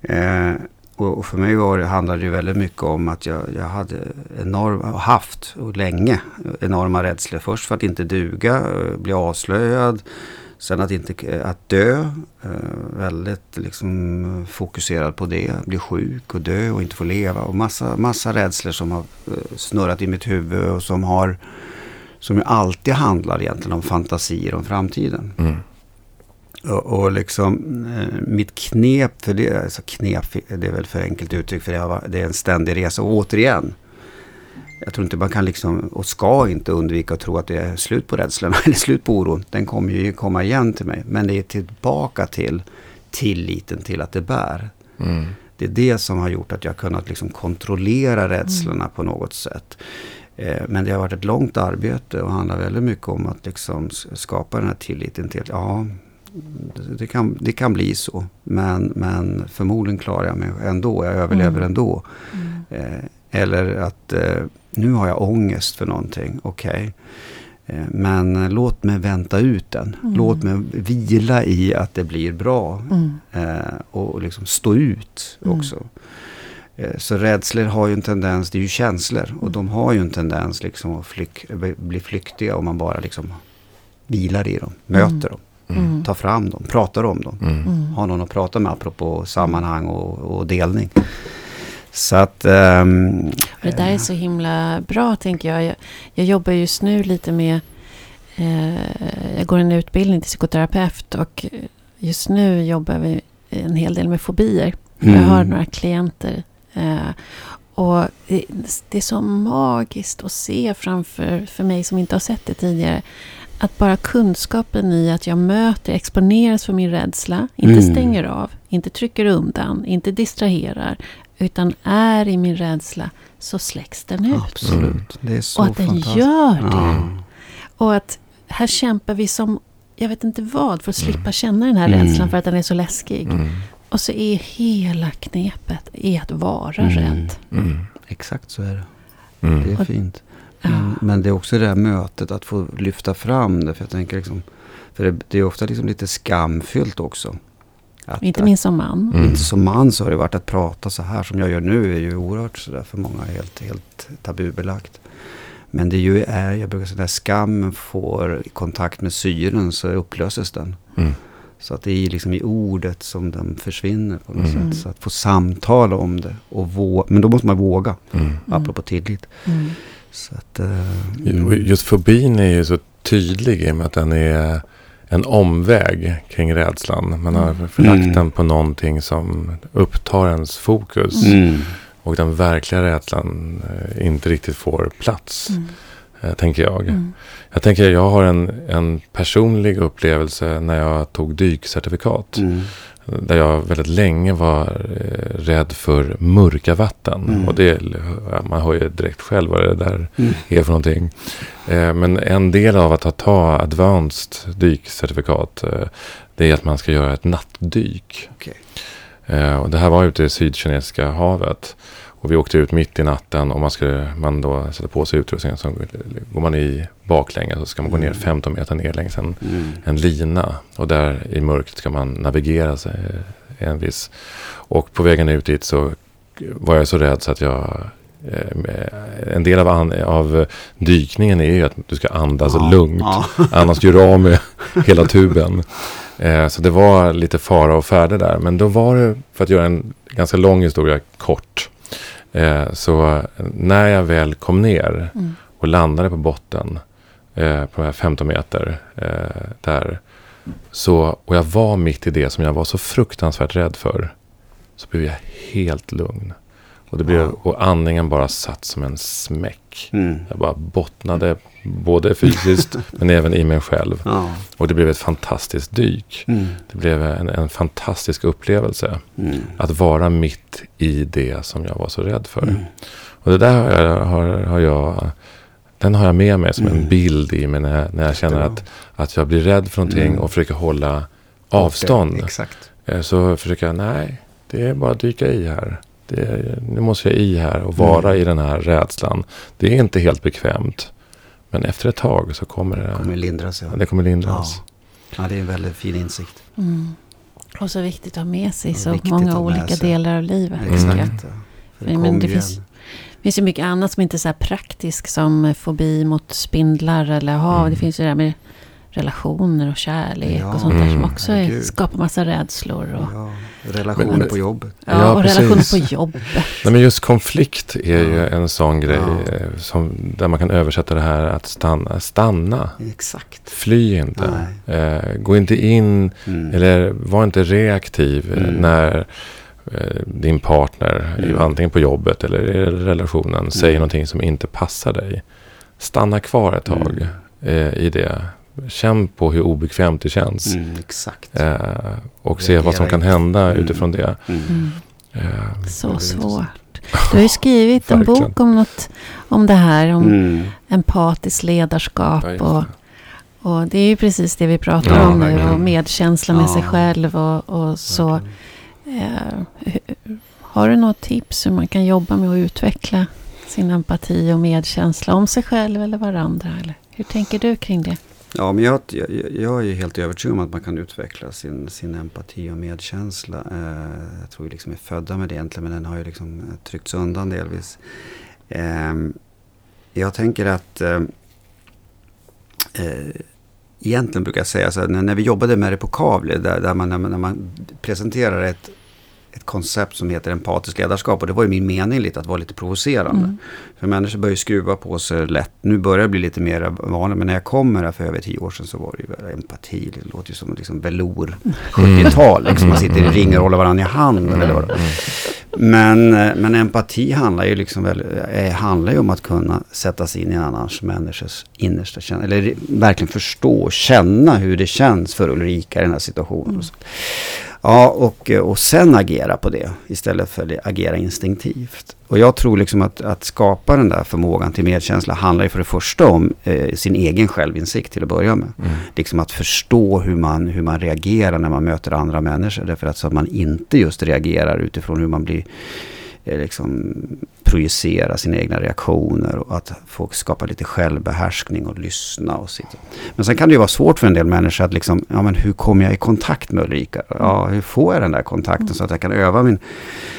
Eh, och, och för mig var det, handlade det väldigt mycket om att jag, jag hade enorm, haft och länge enorma rädslor. Först för att inte duga, eh, bli avslöjad. Sen att, inte, eh, att dö, eh, väldigt liksom fokuserad på det. Bli sjuk och dö och inte få leva. Och massa, massa rädslor som har snurrat i mitt huvud och som har som ju alltid handlar egentligen om fantasier om framtiden. Mm. Och, och liksom eh, mitt knep för det, alltså knep, det är väl för enkelt uttryck för det, har- det är en ständig resa. Och återigen, jag tror inte man kan liksom, och ska inte undvika att tro att det är slut på rädslan eller slut på oron. Den kommer ju komma igen till mig. Men det är tillbaka till tilliten till att det bär. Mm. Det är det som har gjort att jag kunnat liksom kontrollera rädslorna på något sätt. Eh, Men det har varit ett långt arbete och handlar väldigt mycket om att liksom skapa den här tilliten till att ja, det- kan, det kan bli så. Men, men förmodligen klarar jag mig ändå, jag överlever Mm. ändå. Mm. Eh, Eller att eh, nu har jag ångest för någonting, okej. Eh, Men låt mig vänta ut den. Mm. Låt mig vila i att det blir bra. Mm. Och liksom stå ut Mm. också. Så rädslor har ju en tendens, det är ju känslor. Och de har ju en tendens liksom att flyk, bli flyktiga om man bara liksom vilar i dem, möter Mm. dem, Mm. tar fram dem, pratar om dem. Mm. Mm. Har någon att prata med apropå sammanhang och, och delning. Så att... Och det där är så himla bra, tänker jag. Jag, jag jobbar just nu lite med... Eh, jag går en utbildning till psykoterapeut och just nu jobbar vi en hel del med fobier. Mm. Jag har några klienter. Eh, och det, det är så magiskt att se framför för mig som inte har sett det tidigare. Att bara kunskapen i att jag möter, exponeras för min rädsla, inte Mm. stänger av, inte trycker undan, inte distraherar, utan är i min rädsla, så släcks den ut. Absolut, det är så och att den gör det. Ja. Och att här kämpar vi som, jag vet inte vad, för att slippa Mm. känna den här Mm. rädslan för att den är så läskig. Mm. Och så är hela knepet i att vara Mm. rädd. Mm. Exakt så är det. Mm. Det är Och- fint. Ja. Men, men det är också det här mötet, att få lyfta fram det. För jag tänker liksom, för det, det är ofta liksom lite skamfyllt också. Att, Inte minst som man. Mm. Inte som man så har det varit att prata så här som jag gör nu är ju oerhört sådär för många helt, helt tabubelagt. Men det är ju är, jag brukar säga när skammen får kontakt med syren så upplöses den. Mm. Så att det är liksom i ordet som den försvinner på något Mm. sätt. Så att få samtala om det. Och vå- men då måste man våga, Mm. Mm. apropå tillit. Mm. Så att, eh, Just fobin är ju så tydlig i och med att den är en omväg kring rädslan. Man har förlagt Mm. den på någonting som upptar ens fokus. mm. Och den verkliga rädslan eh, inte riktigt får plats, Mm. Eh, tänker jag. Mm. Jag tänker jag har en, en personlig upplevelse när jag tog dykcertifikat. Mm. Där jag väldigt länge var eh, rädd för mörka vatten. Mm. Och det, man hör ju direkt själv vad det där Mm. är för någonting. Eh, men en del av att ta advanced dykcertifikat. Eh, det är att man ska göra ett nattdyk. Okej. Eh, och det här var ute i Sydkinesiska havet. Och vi åkte ut mitt i natten och man, skulle, man då sätter på sig utrustningen. Så går man i baklänges så ska man gå ner Mm. 15 meter ner längs en Mm. en lina. Och där i mörkret ska man navigera sig en viss. Och på vägen ut dit så var jag så rädd så att jag... eh, En del av, an, av dykningen är ju att du ska andas Ja, lugnt. Ja. Annars gör du av med hela tuben. Eh, Så det var lite fara och färde där. Men då var det, för att göra en ganska lång historia kort. Eh, Så när jag väl kom ner Mm. och landade på botten eh, på de här 15 meter eh, där. Så, och jag var mitt i det som jag var så fruktansvärt rädd för. Så blev jag helt lugn. Och, det blev, och andningen bara satt som en smäck. Mm. Jag bara bottnade både fysiskt men även i mig själv. Ja. Och det blev ett fantastiskt dyk. Mm. Det blev en, en fantastisk upplevelse. Mm. Att vara mitt i det som jag var så rädd för. Mm. Och det där har jag, har, har jag, den har jag med mig som en Mm. bild i mig när jag, när jag känner att, att jag blir rädd för någonting Mm. och försöker hålla avstånd. Exakt. Eh, Så försöker jag, nej, det är bara att dyka i här. Det nu måste jag i här och vara Mm. i den här rädslan. Det är inte helt bekvämt. Men efter ett tag så kommer det, Kommer lindra sig. det kommer lindras. Ja, det är en väldigt fin insikt. Mm. Och så viktigt att ha med sig Ja, så många olika sig. delar av livet. Mm. Exakt. ja. För det Men det finns- finns ju mycket annat som inte är så här praktiskt som fobi mot spindlar eller hav. Mm. Det finns ju det här med relationer och kärlek Ja, och sånt där som Mm. också är, skapar massa rädslor. Och, Ja, relationer Men- på jobbet. ja, Ja, och precis. relationer på jobbet. Nej, men just konflikt är ju en sån grej Ja. eh, som, där man kan översätta det här att stanna. Stanna. Exakt. Fly inte. Eh, gå inte in Mm. eller var inte reaktiv eh, Mm. när eh, din partner, Mm. antingen på jobbet eller i relationen, säger någonting som inte passar dig. Stanna kvar ett tag Mm. eh, i det. Känn på hur obekvämt det känns. Mm, exakt. Eh, och se vad som kan hända Mm. utifrån det. Mm. Mm. Eh, Så väldigt svårt. Du har ju skrivit en bok om, något, om det här, om Mm. empatiskt ledarskap. ja, och, det. och det är ju precis det vi pratar Ja, om nu. Och medkänsla med Ja. sig själv och, och så. Eh, har du något tips hur man kan jobba med att utveckla sin empati och medkänsla om sig själv eller varandra? Eller hur tänker du kring det? Ja, men jag, jag, jag är helt övertygad om att man kan utveckla sin, sin empati och medkänsla. Eh, jag tror vi liksom är födda med det egentligen, men den har ju liksom eh, tryckts undan delvis. Eh, jag tänker att eh, eh, egentligen brukar jag säga så här, när, när vi jobbade med det på Kavli, där, där man, när, man, när man presenterar ett, ett koncept som heter empatiskt ledarskap, och det var ju min mening lite att vara lite provocerande. Mm. För människor börjar ju skruva på sig lätt. Nu börjar det bli lite mer vanligt. Men när jag kom här för över tio år sedan så var det ju empati. Det låter ju som liksom velour. 70-tal. Liksom. Man sitter i ring och håller varandra i handen. Eller vad. Men, men empati handlar ju, liksom väl, eh, handlar ju om att kunna sätta sig in i en annans människas innersta känsla. Eller verkligen förstå och känna hur det känns för Ulrika i den här situationen. Så. Ja, och, och sen agera på det istället för att agera instinktivt. Och jag tror liksom att, att skapa den där förmågan till medkänsla handlar ju för det första om eh, sin egen självinsikt till att börja med. Mm. Liksom att förstå hur man, hur man reagerar när man möter andra människor. Därför att så att man inte just reagerar utifrån hur man blir eh, liksom projicera sina egna reaktioner och att få skapa lite självbehärskning och lyssna och sitta. Men sen kan det ju vara svårt för en del människor att liksom, ja men hur kommer jag i kontakt med Ulrika? Ja, hur får jag den där kontakten så att jag kan öva min...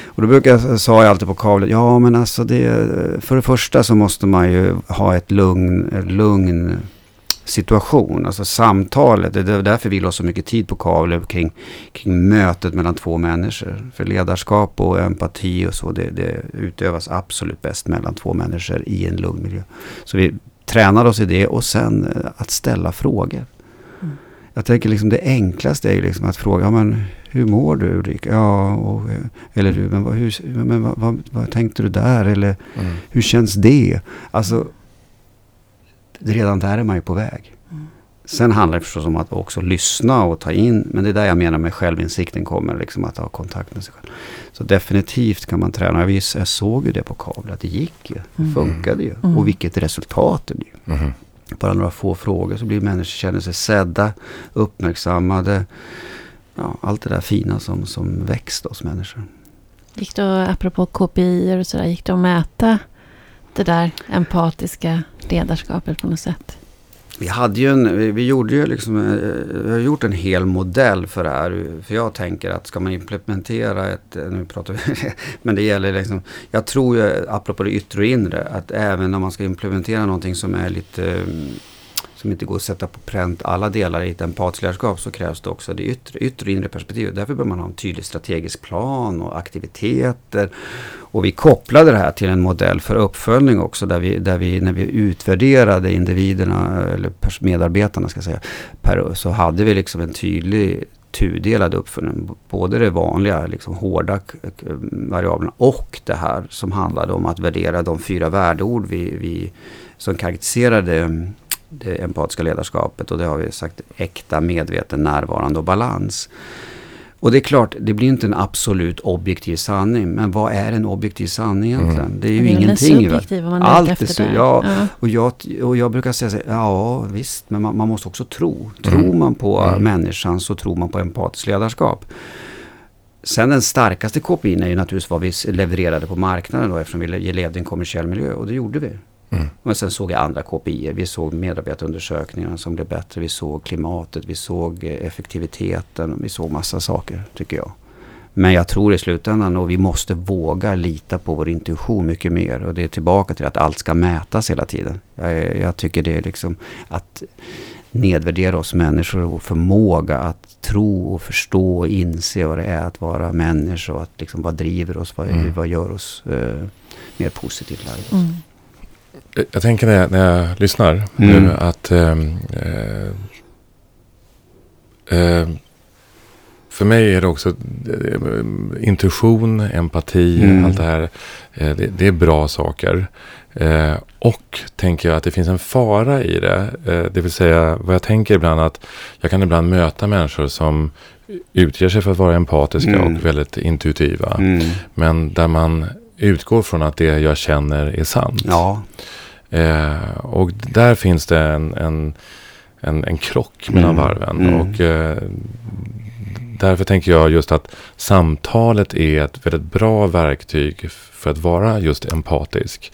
Och då brukar jag, sa jag alltid på kavlet, ja men alltså det, för det första så måste man ju ha ett lugn, lugn situation. Alltså samtalet, det är därför vi la så mycket tid på Kavle kring, kring mötet mellan två människor. För ledarskap och empati och så, det, det utövas absolut bäst mellan två människor i en lugn miljö. Så vi tränade oss i det och sen eh, att ställa frågor. Mm. Jag tänker liksom det enklaste är ju liksom att fråga, ja, men hur mår du Ulrika? Ja, och, eller du, men, vad, hur, men vad, vad, vad, tänkte du där? Eller mm. hur känns det? Alltså, redan där är man ju på väg. Mm. Sen handlar det förstås om att också lyssna och ta in. Men det är där jag menar med självinsikten kommer. Liksom att ha kontakt med sig själv. Så definitivt kan man träna. Jag, jag såg ju det på kabel. Att det gick ju. Det mm. funkade ju. Mm. Och vilket resultat det blir. Mm. Bara några få frågor så blir människor känner sig sedda. Uppmärksammade. Ja, allt det där fina som, som växt hos människor. Gick det, apropå KPI och sådär, gick det att mäta det där empatiska ledarskapet på något sätt? Vi hade ju en, vi, vi gjorde ju liksom, eh, vi har gjort en hel modell för det här. För jag tänker att ska man implementera ett, eh, nu pratar vi, men det gäller liksom, jag tror ju, apropå det yttre och inre, att även om man ska implementera någonting som är lite mm, som inte går att sätta på pränt alla delar i ett empatsledarskap så krävs det också det yttre, yttre och inre perspektivet. Därför behöver man ha en tydlig strategisk plan och aktiviteter. Och vi kopplade det här till en modell för uppföljning också där vi, där vi när vi utvärderade individerna eller medarbetarna ska säga, per, så hade vi liksom en tydlig tudelad uppföljning. Både det vanliga, liksom hårda variablerna och det här som handlade om att värdera de fyra värdeord vi, vi som karaktäriserade mm, det empatiska ledarskapet och det har vi sagt äkta, medveten, närvarande och balans. Och det är klart, det blir inte en absolut objektiv sanning. Men vad är en objektiv sanning egentligen? Mm. Det är ju det är ingenting. Subjektiv, man Allt är så, ja, ja. Och, jag, och jag brukar säga så ja visst, men man, man måste också tro. Tror mm. man på mm. människan så tror man på empatiskt ledarskap. Sen den starkaste KPI är ju naturligtvis vad vi levererade på marknaden då eftersom vi levde i en kommersiell miljö och det gjorde vi. Mm. Men sen såg jag andra KPI. Vi såg medarbetarundersökningarna som blev bättre. Vi såg klimatet, vi såg eh, effektiviteten. Vi såg massa saker tycker jag. Men jag tror i slutändan och vi måste våga lita på vår intuition mycket mer. Och det är tillbaka till att allt ska mätas hela tiden. Jag, jag tycker det är liksom att nedvärdera oss människor och förmåga att tro och förstå och inse vad det är att vara människa och att liksom vad driver oss, vad, mm. vad gör oss eh, mer positivt lagda. Mm. Jag tänker när jag, när jag lyssnar mm. nu att ehm, eh, eh, för mig är det också eh, intuition, empati, mm. allt det här. Eh, det, det, är bra saker. Eh, och tänker jag att det finns en fara i det. Eh, det vill säga vad jag tänker ibland att jag kan ibland möta människor som utger sig för att vara empatiska mm. och väldigt intuitiva. Mm. Men där man utgår från att det jag känner är sant. Ja. Eh, och där finns det en, en, en, en krock mellan mm. varven. Mm. Och eh, därför tänker jag just att samtalet är ett väldigt bra verktyg för att vara just empatisk.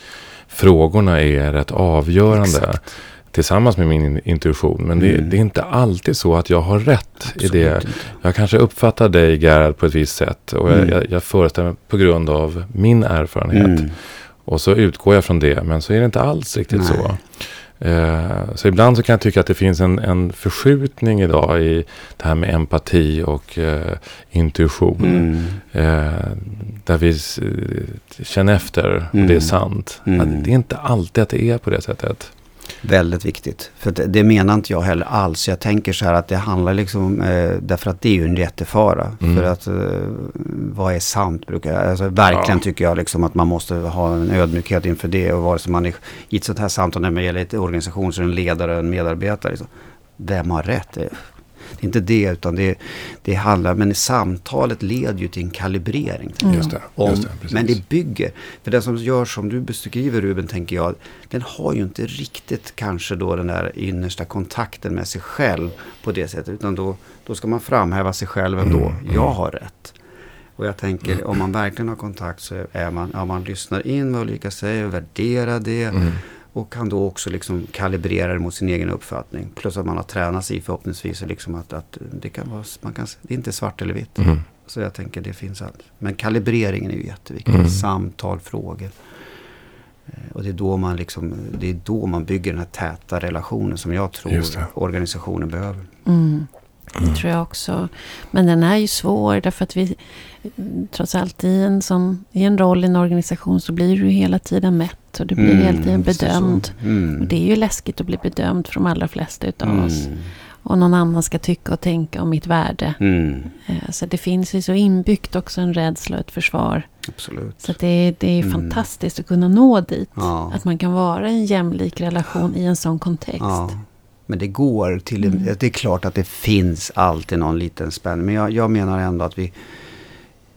Frågorna är rätt avgörande. Exakt tillsammans med min intuition. Men det, mm. det, är inte alltid så att jag har rätt Absolut i det. Jag kanske uppfattar dig Gerhard på ett visst sätt. Och mm. jag, jag föreställer mig på grund av min erfarenhet. Mm. Och så utgår jag från det. Men så är det inte alls riktigt Nej. så. Eh, så ibland så kan jag tycka att det finns en, en förskjutning idag i det här med empati och eh, intuition. Mm. Eh, där vi känner efter, och det är mm. sant. Mm. Det är inte alltid att det är på det sättet. Väldigt viktigt. För det, det, menar inte jag heller alls. Jag tänker så här att det handlar liksom, eh, därför att det är ju en jättefara. Mm. För att eh, vad är sant brukar jag, alltså verkligen ja. tycker jag liksom att man måste ha en ödmjukhet inför det. Och vare sig man är i ett sånt här samtal när det gäller ett organisation, så är en ledare och en medarbetare. Liksom. Vem har rätt? Det är inte det, utan det, det handlar, men samtalet leder ju till en kalibrering. Mm. Just det, Om, just det, men det bygger, för det som görs som du beskriver Ruben, tänker jag, den har ju inte riktigt kanske då den där innersta kontakten med sig själv på det sättet, utan då, då ska man framhäva sig själv ändå. Mm, mm. Jag har rätt. Och jag tänker, mm. om man verkligen har kontakt så är man, ja, man lyssnar in vad olika säger, värderar det. Mm. Och kan då också liksom kalibrera det mot sin egen uppfattning. Plus att man har tränat sig förhoppningsvis liksom att, att det, kan vara, man kan, det är inte svart eller vitt. Mm. Så jag tänker det finns allt. Men kalibreringen är ju jätteviktig. Mm. Samtal, frågor. Eh, Och det är, då man liksom, det är då man bygger den här täta relationen som jag tror organisationen behöver. Mm. Det tror jag också. Men den är ju svår därför att vi mm, trots allt i en, sån, i en roll i en organisation så blir du hela tiden mätt och du blir hela tiden bedömd. Mm. Och det är ju läskigt att bli bedömd för de allra flesta utav Mm. oss. Och någon annan ska tycka och tänka om mitt värde. Mm. Eh, Så det finns ju så inbyggt också en rädsla och ett försvar. Absolut. Så det, är- det är Mm. fantastiskt att kunna nå dit. Ja. Att man kan vara i en jämlik relation i en sån kontext. Ja. Men det går till en, Mm. Det är klart att det finns alltid någon liten spänning. Men jag, jag menar ändå att vi...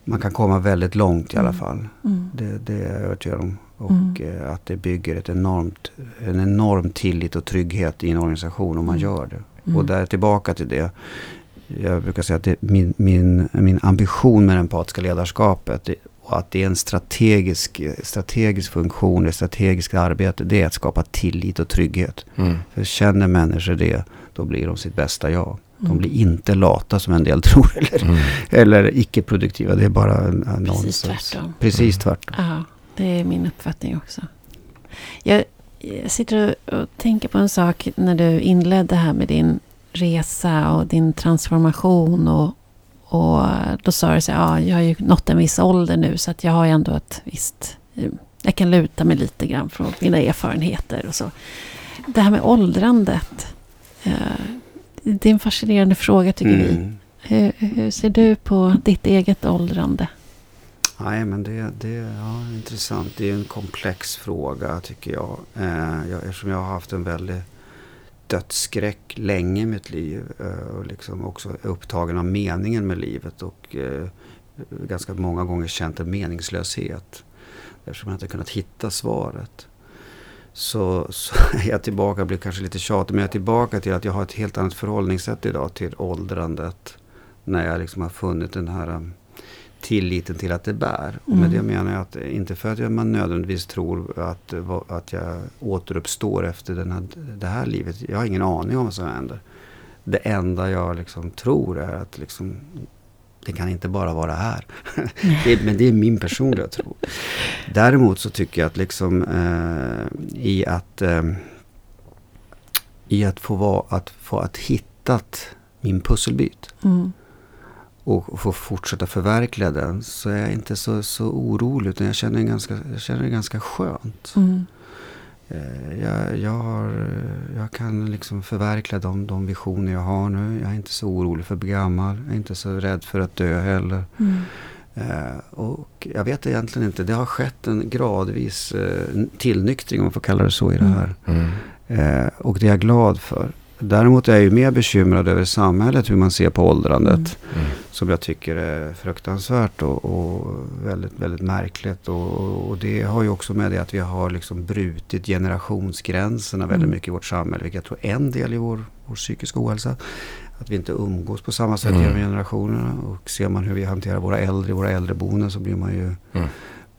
Man kan komma väldigt långt i alla Mm. fall. Mm. Det, det är jag övertygad om. Och Mm. eh, att det bygger ett enormt, en enorm tillit och trygghet i en organisation om man Mm. gör det. Mm. Och där tillbaka till det. Jag brukar säga att min, min, min ambition med det empatiska ledarskapet och att det är en strategisk, strategisk funktion, ett strategiskt arbete. Det är att skapa tillit och trygghet. Mm. För känner människor det, då blir de sitt bästa jag. De Mm. blir inte lata som en del tror. Eller, Mm. eller icke-produktiva. Det är bara en, en Precis nonsens. tvärtom. Precis Mm. tvärtom. Ja, det är min uppfattning också. Jag, jag sitter och, och tänker på en sak när du inledde här med din resa och din transformation. Och, och då sa så här, ja, jag har ju nått en viss ålder nu så att jag har ju ändå ett visst... eh, Jag kan luta mig lite grann från mina erfarenheter och så. Det här med åldrandet. eh, Det är en fascinerande fråga tycker vi. Mm. Hur, hur ser du på ditt eget åldrande? Nej, men det, det ja, intressant. Det är en komplex fråga tycker jag. Eh, jag. Eftersom jag har haft en väldig dödsskräck länge i mitt liv. Eh, och liksom också upptagen av meningen med livet. Och eh, ganska många gånger känt en meningslöshet. Eftersom jag inte kunnat hitta svaret. Så, så är jag tillbaka, blir kanske lite tjatig, men jag är tillbaka till att jag har ett helt annat förhållningssätt idag till åldrandet. När jag liksom har funnit den här um, tilliten till att det bär. Och med Mm. det menar jag att inte för att jag- man nödvändigtvis tror att, att jag återuppstår efter den här, det här livet. Jag har ingen aning om vad som händer. Det enda jag liksom tror är att liksom, det kan inte bara vara här. det, men det är min personliga tro. Däremot så tycker jag att liksom eh, i att eh, i att få vara, att få att hittat min pusselbit Mm. Och få fortsätta förverkliga den så är jag inte så, så orolig utan jag känner, en ganska, jag känner det ganska skönt. Mm. Eh, Jag, jag, har, jag kan liksom förverkliga de, de visioner jag har nu. Jag är inte så orolig för att bli gammal. Jag är inte så rädd för att dö heller. Mm. Eh, och jag vet egentligen inte. Det har skett en gradvis eh, tillnyktring om man får kalla det så i det Mm. här. Mm. Eh, och det är jag glad för. Däremot är jag ju mer bekymrad över samhället, hur man ser på åldrandet. Mm. Mm. Som jag tycker är fruktansvärt och, och väldigt, väldigt märkligt. Och, och det har ju också med det att vi har liksom brutit generationsgränserna väldigt Mm. mycket i vårt samhälle. Vilket jag tror är en del i vår, vår psykiska ohälsa. Att vi inte umgås på samma sätt Mm. genom generationerna. Och ser man hur vi hanterar våra äldre i våra äldreboenden så blir man ju, Mm.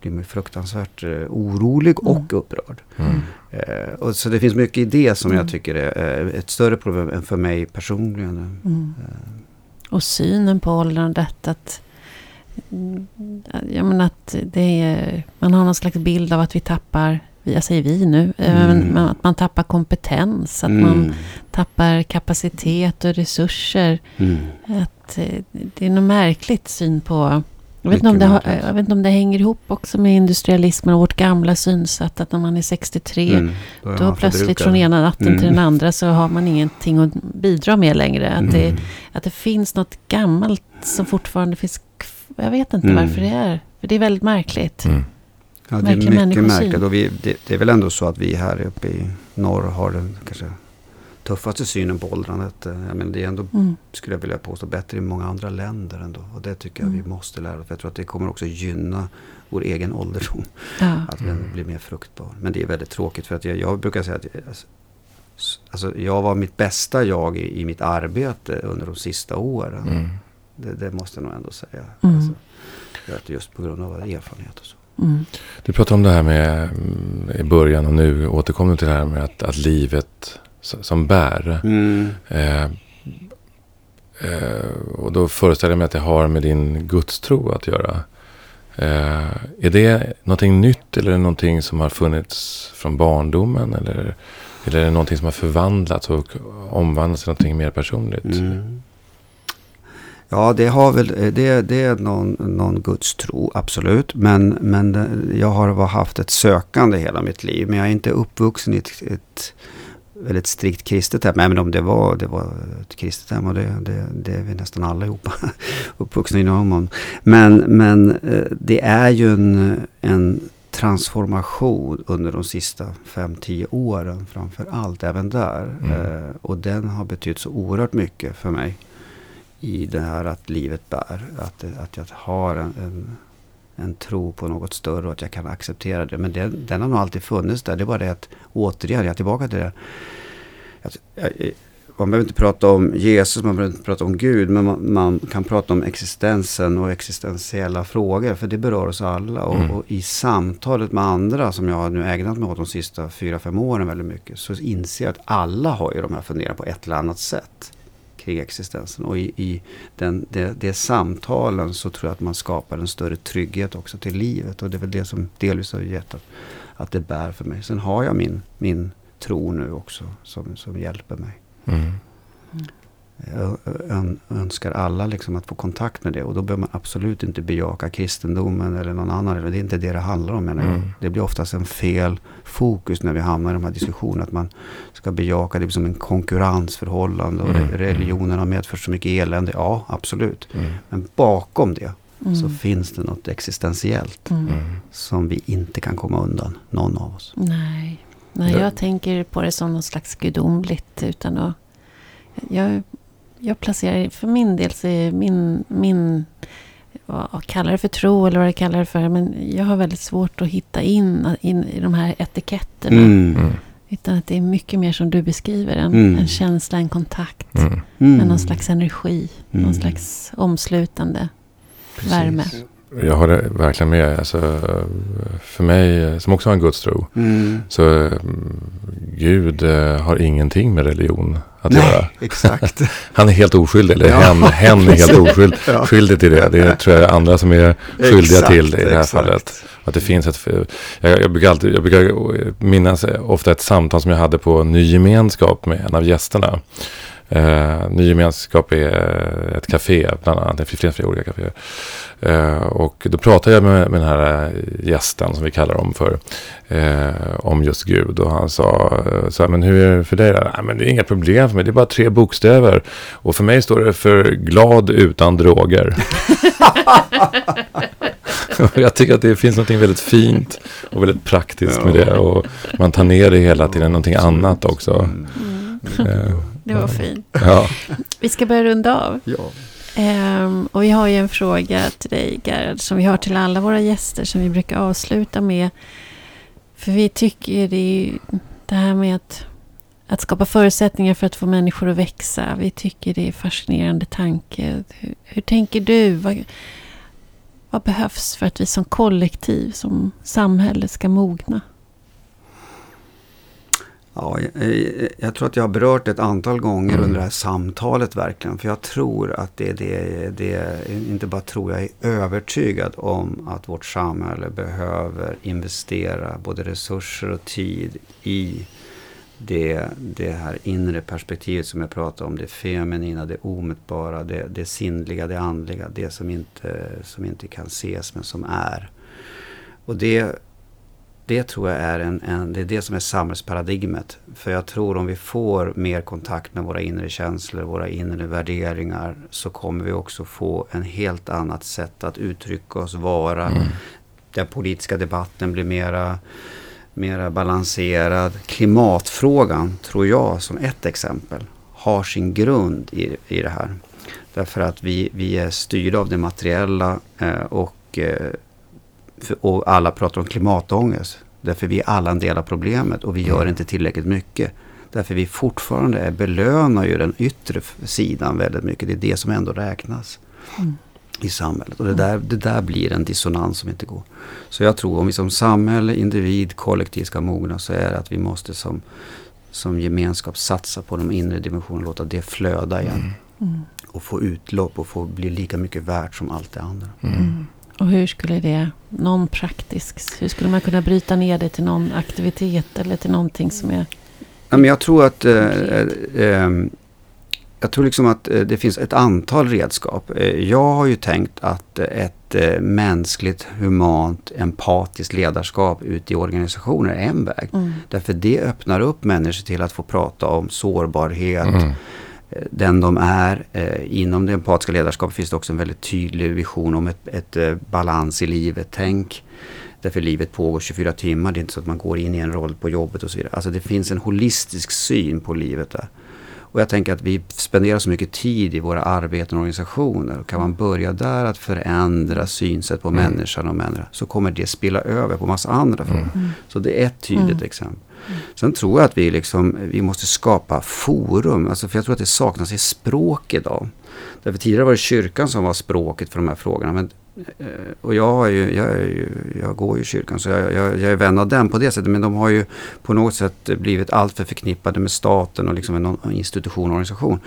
Blir man fruktansvärt eh, orolig och Mm. upprörd. Mm. Eh, och så det finns mycket i det som Mm. jag tycker är eh, ett större problem än för mig personligen. Mm. Eh, Och synen på åldrandet. Att, mm, jag menar att det är, man har någon slags bild av att vi tappar, jag säger vi nu, Mm. att man tappar kompetens. Att mm, man tappar kapacitet och resurser. mm. Att det är något märkligt syn på... Jag vet, inte om det har, jag vet inte om det hänger ihop också med industrialismen och vårt gamla synsätt. Att när man är 63 Mm, då är Då plötsligt förbrukad. från ena natten Mm. till den andra så har man ingenting att bidra med längre. Att, det, Mm. att det finns något gammalt som fortfarande finns kv- Jag vet inte Mm. varför det är. För det är väldigt märkligt. Mm. Ja, det är mycket märkligt. Och vi, det, det är väl ändå så att vi här uppe i norr har den kanske tuffaste synen på åldrandet. Eh, Jag menar, det är ändå, Mm. skulle jag vilja påstå, bättre i många andra länder ändå. Och det tycker jag Mm. vi måste lära oss. För jag tror att det kommer också gynna vår egen ålderdom. Ja. Att den blir mer fruktbar. Men det är väldigt tråkigt för att jag, jag brukar säga att jag, alltså, jag var mitt bästa jag i, i mitt arbete under de sista åren. Mm. Det, det måste jag nog ändå säga. Mm. Alltså, just på grund av erfarenhet och så. Mm. Du pratade om det här med mm, i början och nu återkommer du till det här med att, att livet som bär. Mm. Eh, eh, och då föreställer jag mig att det har med din gudstro att göra. Eh, är det någonting nytt eller någonting som har funnits från barndomen? Eller, eller är det någonting som har förvandlats och omvandlats till någonting mer personligt? Mm. Ja, det, har väl, det, det är någon, någon gudstro, absolut. Men, men jag har haft ett sökande hela mitt liv. Men jag är inte uppvuxen i ett, ett väldigt strikt kristet hem. Men om det var, det var ett kristet hem och det, det, det är vi nästan allihopa uppvuxna inom. Men, men eh, det är ju en, en transformation under de sista 5-10 åren framför allt, även där. Mm. Eh, och den har betytt så oerhört mycket för mig i det här att livet bär. Att, att jag har en, en, en tro på något större och att jag kan acceptera det. Men den, den har nog alltid funnits där. Det är bara det att återigen, jag är tillbaka till det. Att, jag, man behöver inte prata om Jesus, man behöver inte prata om Gud, men man, man, kan prata om existensen och existentiella frågor, för det berör oss alla. Och, mm. och, i samtalet med andra, som jag har nu ägnat mig åt de sista fyra fem åren väldigt mycket, så inser jag att alla har ju de här funderingarna på ett eller annat sätt kring existensen. Och i, i den, det, det samtalen så tror jag att man skapar en större trygghet också till livet. Och det är väl det som delvis har gett att, att det bär för mig. Sen har jag min, min tro nu också som, som hjälper mig. Mm. Önskar alla liksom att få kontakt med det. Och då behöver man absolut inte bejaka kristendomen eller någon annan. Det är inte det det handlar om menar jag. Mm. Det blir oftast en fel fokus när vi hamnar i de här diskussionerna. Att man ska bejaka det som en konkurrensförhållande. Och mm. religionen har medfört så mycket elände. Ja, absolut. Mm. Men bakom det mm. så finns det något existentiellt. Mm. Som vi inte kan komma undan, någon av oss. Nej, Nej jag tänker på det som något slags gudomligt. Utan att jag, jag placerar, för min del så är min, min vad kallar det för tro eller vad jag kallar det för. Men jag har väldigt svårt att hitta in, in i de här etiketterna. Mm. mm. Utan att det är mycket mer som du beskriver. En, mm. en känsla, en kontakt. Mm. Med någon slags energi. Någon mm. slags omslutande Precis. värme. Jag har det verkligen med. Alltså, för mig som också har en gudstro. Mm. Så mm, Gud eh, har ingenting med religion att Nej, göra. Exakt. Han är helt oskyldig. Eller ja, hen, hen är helt oskyldig ja. skyldig till det. Det tror jag andra som är skyldiga exakt, till i det här exakt. fallet. Att det finns ett... Jag, jag, brukar alltid, jag brukar minnas ofta ett samtal som jag hade på Ny Gemenskap med en av gästerna. Uh, Ny gemenskap är ett café, bland annat. Det finns flera olika kaféer. Uh, och då pratade jag med, med den här gästen, som vi kallar dem för, uh, om just Gud. Och han sa, så här, men hur är det för dig? Nej, men det är inga problem för mig, det är bara tre bokstäver. Och för mig står det för glad utan droger. jag tycker att det finns något väldigt fint och väldigt praktiskt med det. Och man tar ner det hela till någonting annat också. Mm. Det var fint. Ja. Vi ska börja runda av. Ja. Um, och vi har ju en fråga till dig Gerhard som vi har till alla våra gäster som vi brukar avsluta med. För vi tycker det är det här med att, att skapa förutsättningar för att få människor att växa. Vi tycker det är fascinerande tanke. Hur, hur tänker du? Vad, vad behövs för att vi som kollektiv, som samhälle ska mogna? Ja, jag, jag, tror att jag har berört ett antal gånger mm. under det här samtalet verkligen. För jag tror att det är det, det, inte bara tror, jag är övertygad om att vårt samhälle behöver investera både resurser och tid i det, det här inre perspektivet som jag pratade om. Det feminina, det omätbara, det, det sinnliga, det andliga. Det som inte, som inte kan ses men som är. Och det det tror jag är, en, en, det är det som är samhällsparadigmet. För jag tror om vi får mer kontakt med våra inre känslor, våra inre värderingar, så kommer vi också få en helt annat sätt att uttrycka oss, vara. Mm. Den politiska debatten blir mera, mera balanserad. Klimatfrågan, tror jag, som ett exempel, har sin grund i, i det här. Därför att vi, vi är styrda av det materiella eh, och eh, och alla pratar om klimatångest. Därför vi är alla en del av problemet och vi gör mm. inte tillräckligt mycket. Därför vi fortfarande är, belönar ju den yttre sidan väldigt mycket. Det är det som ändå räknas mm. i samhället. Och det där, det där blir en dissonans som inte går. Så jag tror om vi som samhälle, individ, kollektiv ska mogna så är det att vi måste som, som gemenskap satsa på de inre dimensionerna. Låta det flöda igen. Mm. mm. Och få utlopp och få bli lika mycket värt som allt det andra. Och hur skulle det, någon praktisk, hur skulle man kunna bryta ner det till någon aktivitet eller till någonting som är... Ja, men jag tror att eh, eh, jag tror liksom att eh, det finns ett antal redskap. Eh, jag har ju tänkt att ett eh, mänskligt, humant, empatiskt ledarskap ute i organisationer är en väg. Mm. Därför det öppnar upp människor till att få prata om sårbarhet, mm. Den de är. Inom det empatiska ledarskapet finns det också en väldigt tydlig vision om ett, ett balans i livet. Tänk Därför livet pågår 24 timmar. Det är inte så att man går in i en roll på jobbet och så vidare. Alltså det finns en holistisk syn på livet där. Och jag tänker att vi spenderar så mycket tid i våra arbeten och organisationer. Och kan man börja där att förändra synsätt på mm. människan och människan så kommer det spilla över på massa andra frågor. Mm. Så det är ett tydligt mm. exempel. Sen tror jag att vi, liksom, vi måste skapa forum. Alltså för jag tror att det saknas i språk idag. Därför tidigare var det kyrkan som var språket för de här frågorna. Men Eh, och jag, ju, jag, ju, jag, går ju i kyrkan så jag, jag, jag, är vän av den på det sättet. Men de har ju på något sätt blivit alltför förknippade med staten och liksom en institution och organisation.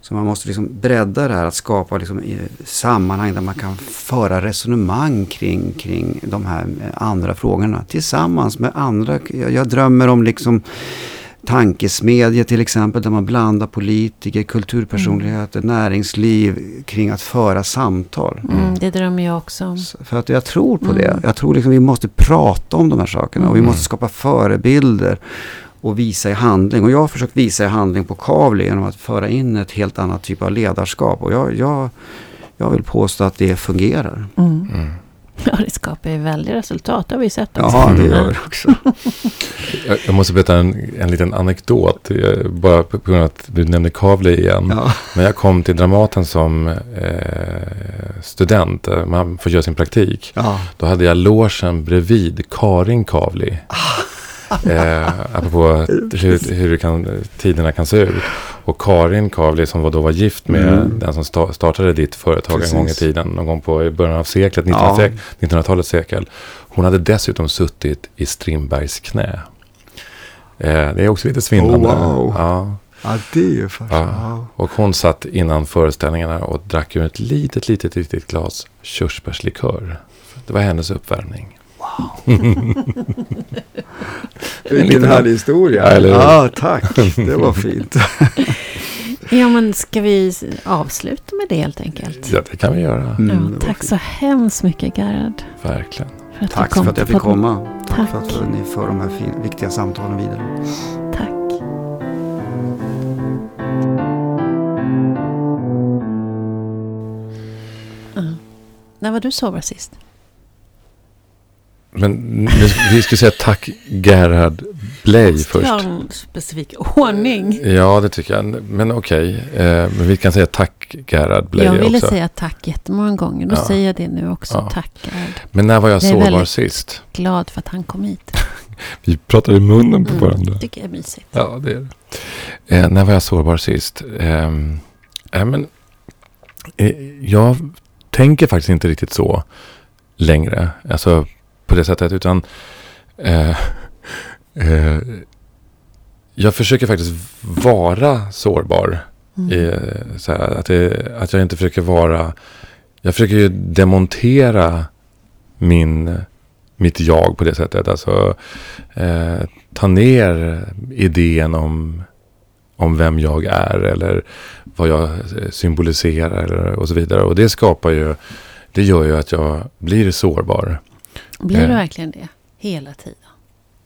Så man måste liksom bredda det här att skapa liksom eh, sammanhang där man kan föra resonemang kring, kring de här eh, andra frågorna. Tillsammans med andra. Jag, jag drömmer om liksom tankesmedja till exempel där man blandar politiker, kulturpersonligheter, mm. näringsliv kring att föra samtal. Mm, det drömmer jag också om. För att jag tror på mm. det. Jag tror liksom vi måste prata om de här sakerna och vi mm. måste skapa förebilder och visa i handling. Och jag har försökt visa i handling på Kavli genom att föra in ett helt annat typ av ledarskap. Och jag, jag, jag vill påstå att det fungerar. Mm. Mm. Ja, det skapar ju väldiga resultat. Det har vi sett också. Ja, det gör det också. jag, jag, måste berätta en, en liten anekdot. Bara på grund av att du nämnde Kavli igen. Ja. När jag kom till Dramaten som eh, student, man får göra sin praktik. Ja. Då hade jag logen bredvid Karin Kavli. Ah. Eh, apropå hur, hur kan, tiderna kan se ut. Och Karin Kavli som då var gift med mm. den som startade ditt företag Precis. en gång i tiden. Någon gång på i början av seklet, 1900-talets ja. sekel. Hon hade dessutom suttit i Strindbergs knä. Eh, det är också lite svindlande. Oh, wow. ja. ja, det är ju ja. Och hon satt innan föreställningarna och drack ur ett litet, litet, litet glas körsbärslikör. Det var hennes uppvärmning. Vilken härlig historia. Ja, ah, tack, det var fint. ja, men ska vi avsluta med det helt enkelt? Ja, det kan vi göra. Mm, ja, tack så hemskt mycket, Gerhard. Verkligen. För tack för att jag fick komma. Tack, tack. för att ni för de här viktiga samtalen vidare. Tack. När var du sover sist? Men vi ska säga tack Gerhard Blej först. En specifik ordning. Ja, det tycker jag. Men okej. Okay. Eh, men vi kan säga tack Gerhard också. Jag ville också. säga tack jättemånga gånger. Då ja. säger jag det nu också. Ja. Tack Gerhard. Men när var jag, jag sårbar sist? glad för att han kom hit. vi pratar i munnen på mm, varandra. Det tycker jag är mysigt. Ja, det är det. Eh, när var jag sårbar sist? Eh, men, eh, jag tänker faktiskt inte riktigt så längre. Alltså på det sättet. Utan eh, eh, jag försöker faktiskt vara sårbar. Mm. I, så här, att, det, att jag inte försöker vara... Jag försöker ju demontera min, mitt jag på det sättet. Alltså eh, ta ner idén om, om vem jag är eller vad jag symboliserar eller, och så vidare. Och det skapar ju, det gör ju att jag blir sårbar. Blir du eh. verkligen det? Hela tiden?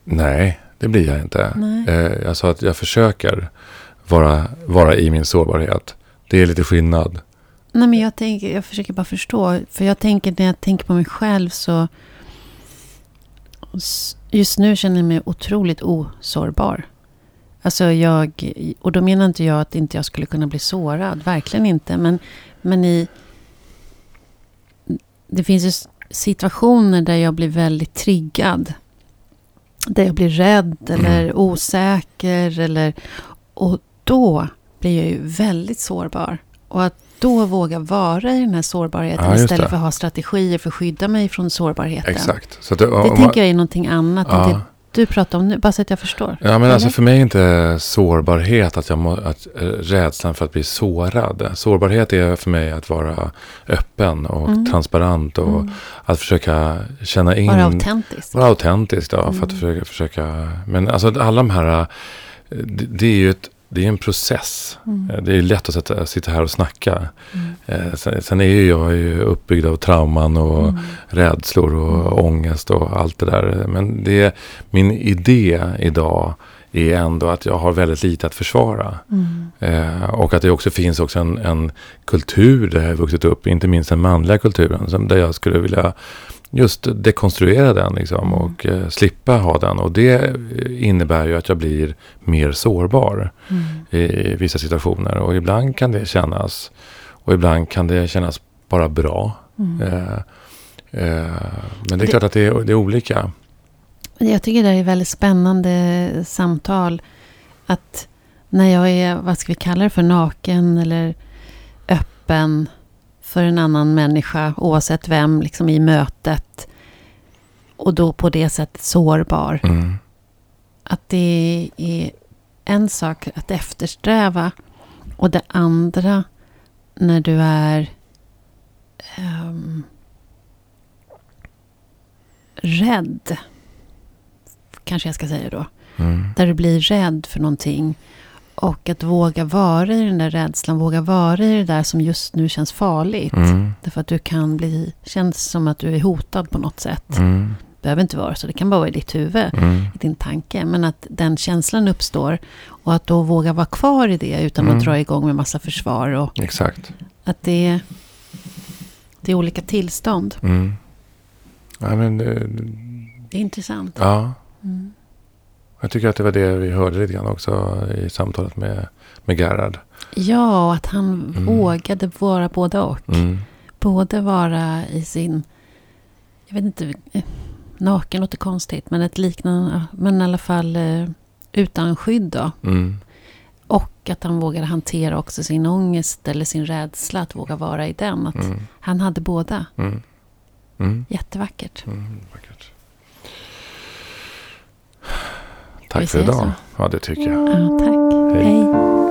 Nej, det blir jag inte. Eh, jag sa att jag försöker vara, vara i min sårbarhet. Det är lite skillnad. Nej, men jag, tänker, jag försöker bara förstå. För jag tänker när jag tänker på mig själv så... Just nu känner jag mig otroligt osårbar. Alltså jag... Och då menar inte jag att inte jag skulle kunna bli sårad. Verkligen inte. Men, men i... Det finns ju situationer där jag blir väldigt triggad. Där jag blir rädd eller mm. osäker. Eller, och då blir jag ju väldigt sårbar. Och att då våga vara i den här sårbarheten ja, istället för att ha strategier för att skydda mig från sårbarheten. Exakt. Det, det tänker jag är någonting annat ja. än det du pratar om nu? Bara så att jag förstår. Ja, men alltså Eller? för mig är inte sårbarhet att jag må, att, eh, rädslan för att bli sårad. Sårbarhet är för mig att vara öppen och Mm. transparent och Mm. att försöka känna in. Vara autentisk. Vara autentisk då, för att Mm. försöka, försöka. Men alltså alla de här, eh, det, det är ju ett, det är en process. Mm. Eh, Det är lätt att sätta, sitta här och snacka. Mm. Eh, Sen, sen är ju jag ju uppbyggd av trauman och Mm. rädslor och ångest och allt det där. Men det, min idé idag är ändå att jag har väldigt lite att försvara. Mm. Eh, och att det också finns också en, en kultur där jag har vuxit upp, inte minst den manliga kulturen, som, där jag skulle vilja just dekonstruera den liksom, Mm. och eh, slippa ha den. Och det innebär ju att jag blir mer sårbar Mm. i vissa situationer. Och ibland kan det kännas, och ibland kan det kännas bara bra. Mm. Eh, eh, men det är Det- klart att det är, det är olika. Jag tycker det är väldigt spännande samtal. Att när jag är, vad ska vi kalla det för, naken eller öppen för en annan människa, oavsett vem, liksom i mötet. Och då på det sättet sårbar. Mm. Att det är en sak att eftersträva. Och det andra när du är ehm, rädd. Kanske jag ska säga då. Mm. Där du blir rädd för någonting. Och att våga vara i den där rädslan. Våga vara i det där som just nu känns farligt. Mm. Därför att du kan bli, känns som att du är hotad på något sätt. Mm. behöver inte vara så. Det kan bara vara i ditt huvud. Mm. I din tanke. Men att den känslan uppstår. Och att då våga vara kvar i det. Utan Mm. att dra igång med massa försvar. Och Exakt. att det är, det är olika tillstånd. Mm. Ja, men, det- Det är intressant. ja, Mm. jag tycker att det var det vi hörde lite grann också i samtalet med, med Gerhard. Ja, att han Mm. vågade vara både och. Mm. Både vara i sin, jag vet inte, naken låter konstigt, men ett liknande, men i alla fall eh, utan skydd då. Mm. Och att han vågade hantera också sin ångest eller sin rädsla, att våga vara i den. Att Mm. Han hade båda. Mm. Mm. Jättevackert. Vackert. vi Tack för idag. så? Ja, det tycker jag. Ja, tack. Hej. Hej.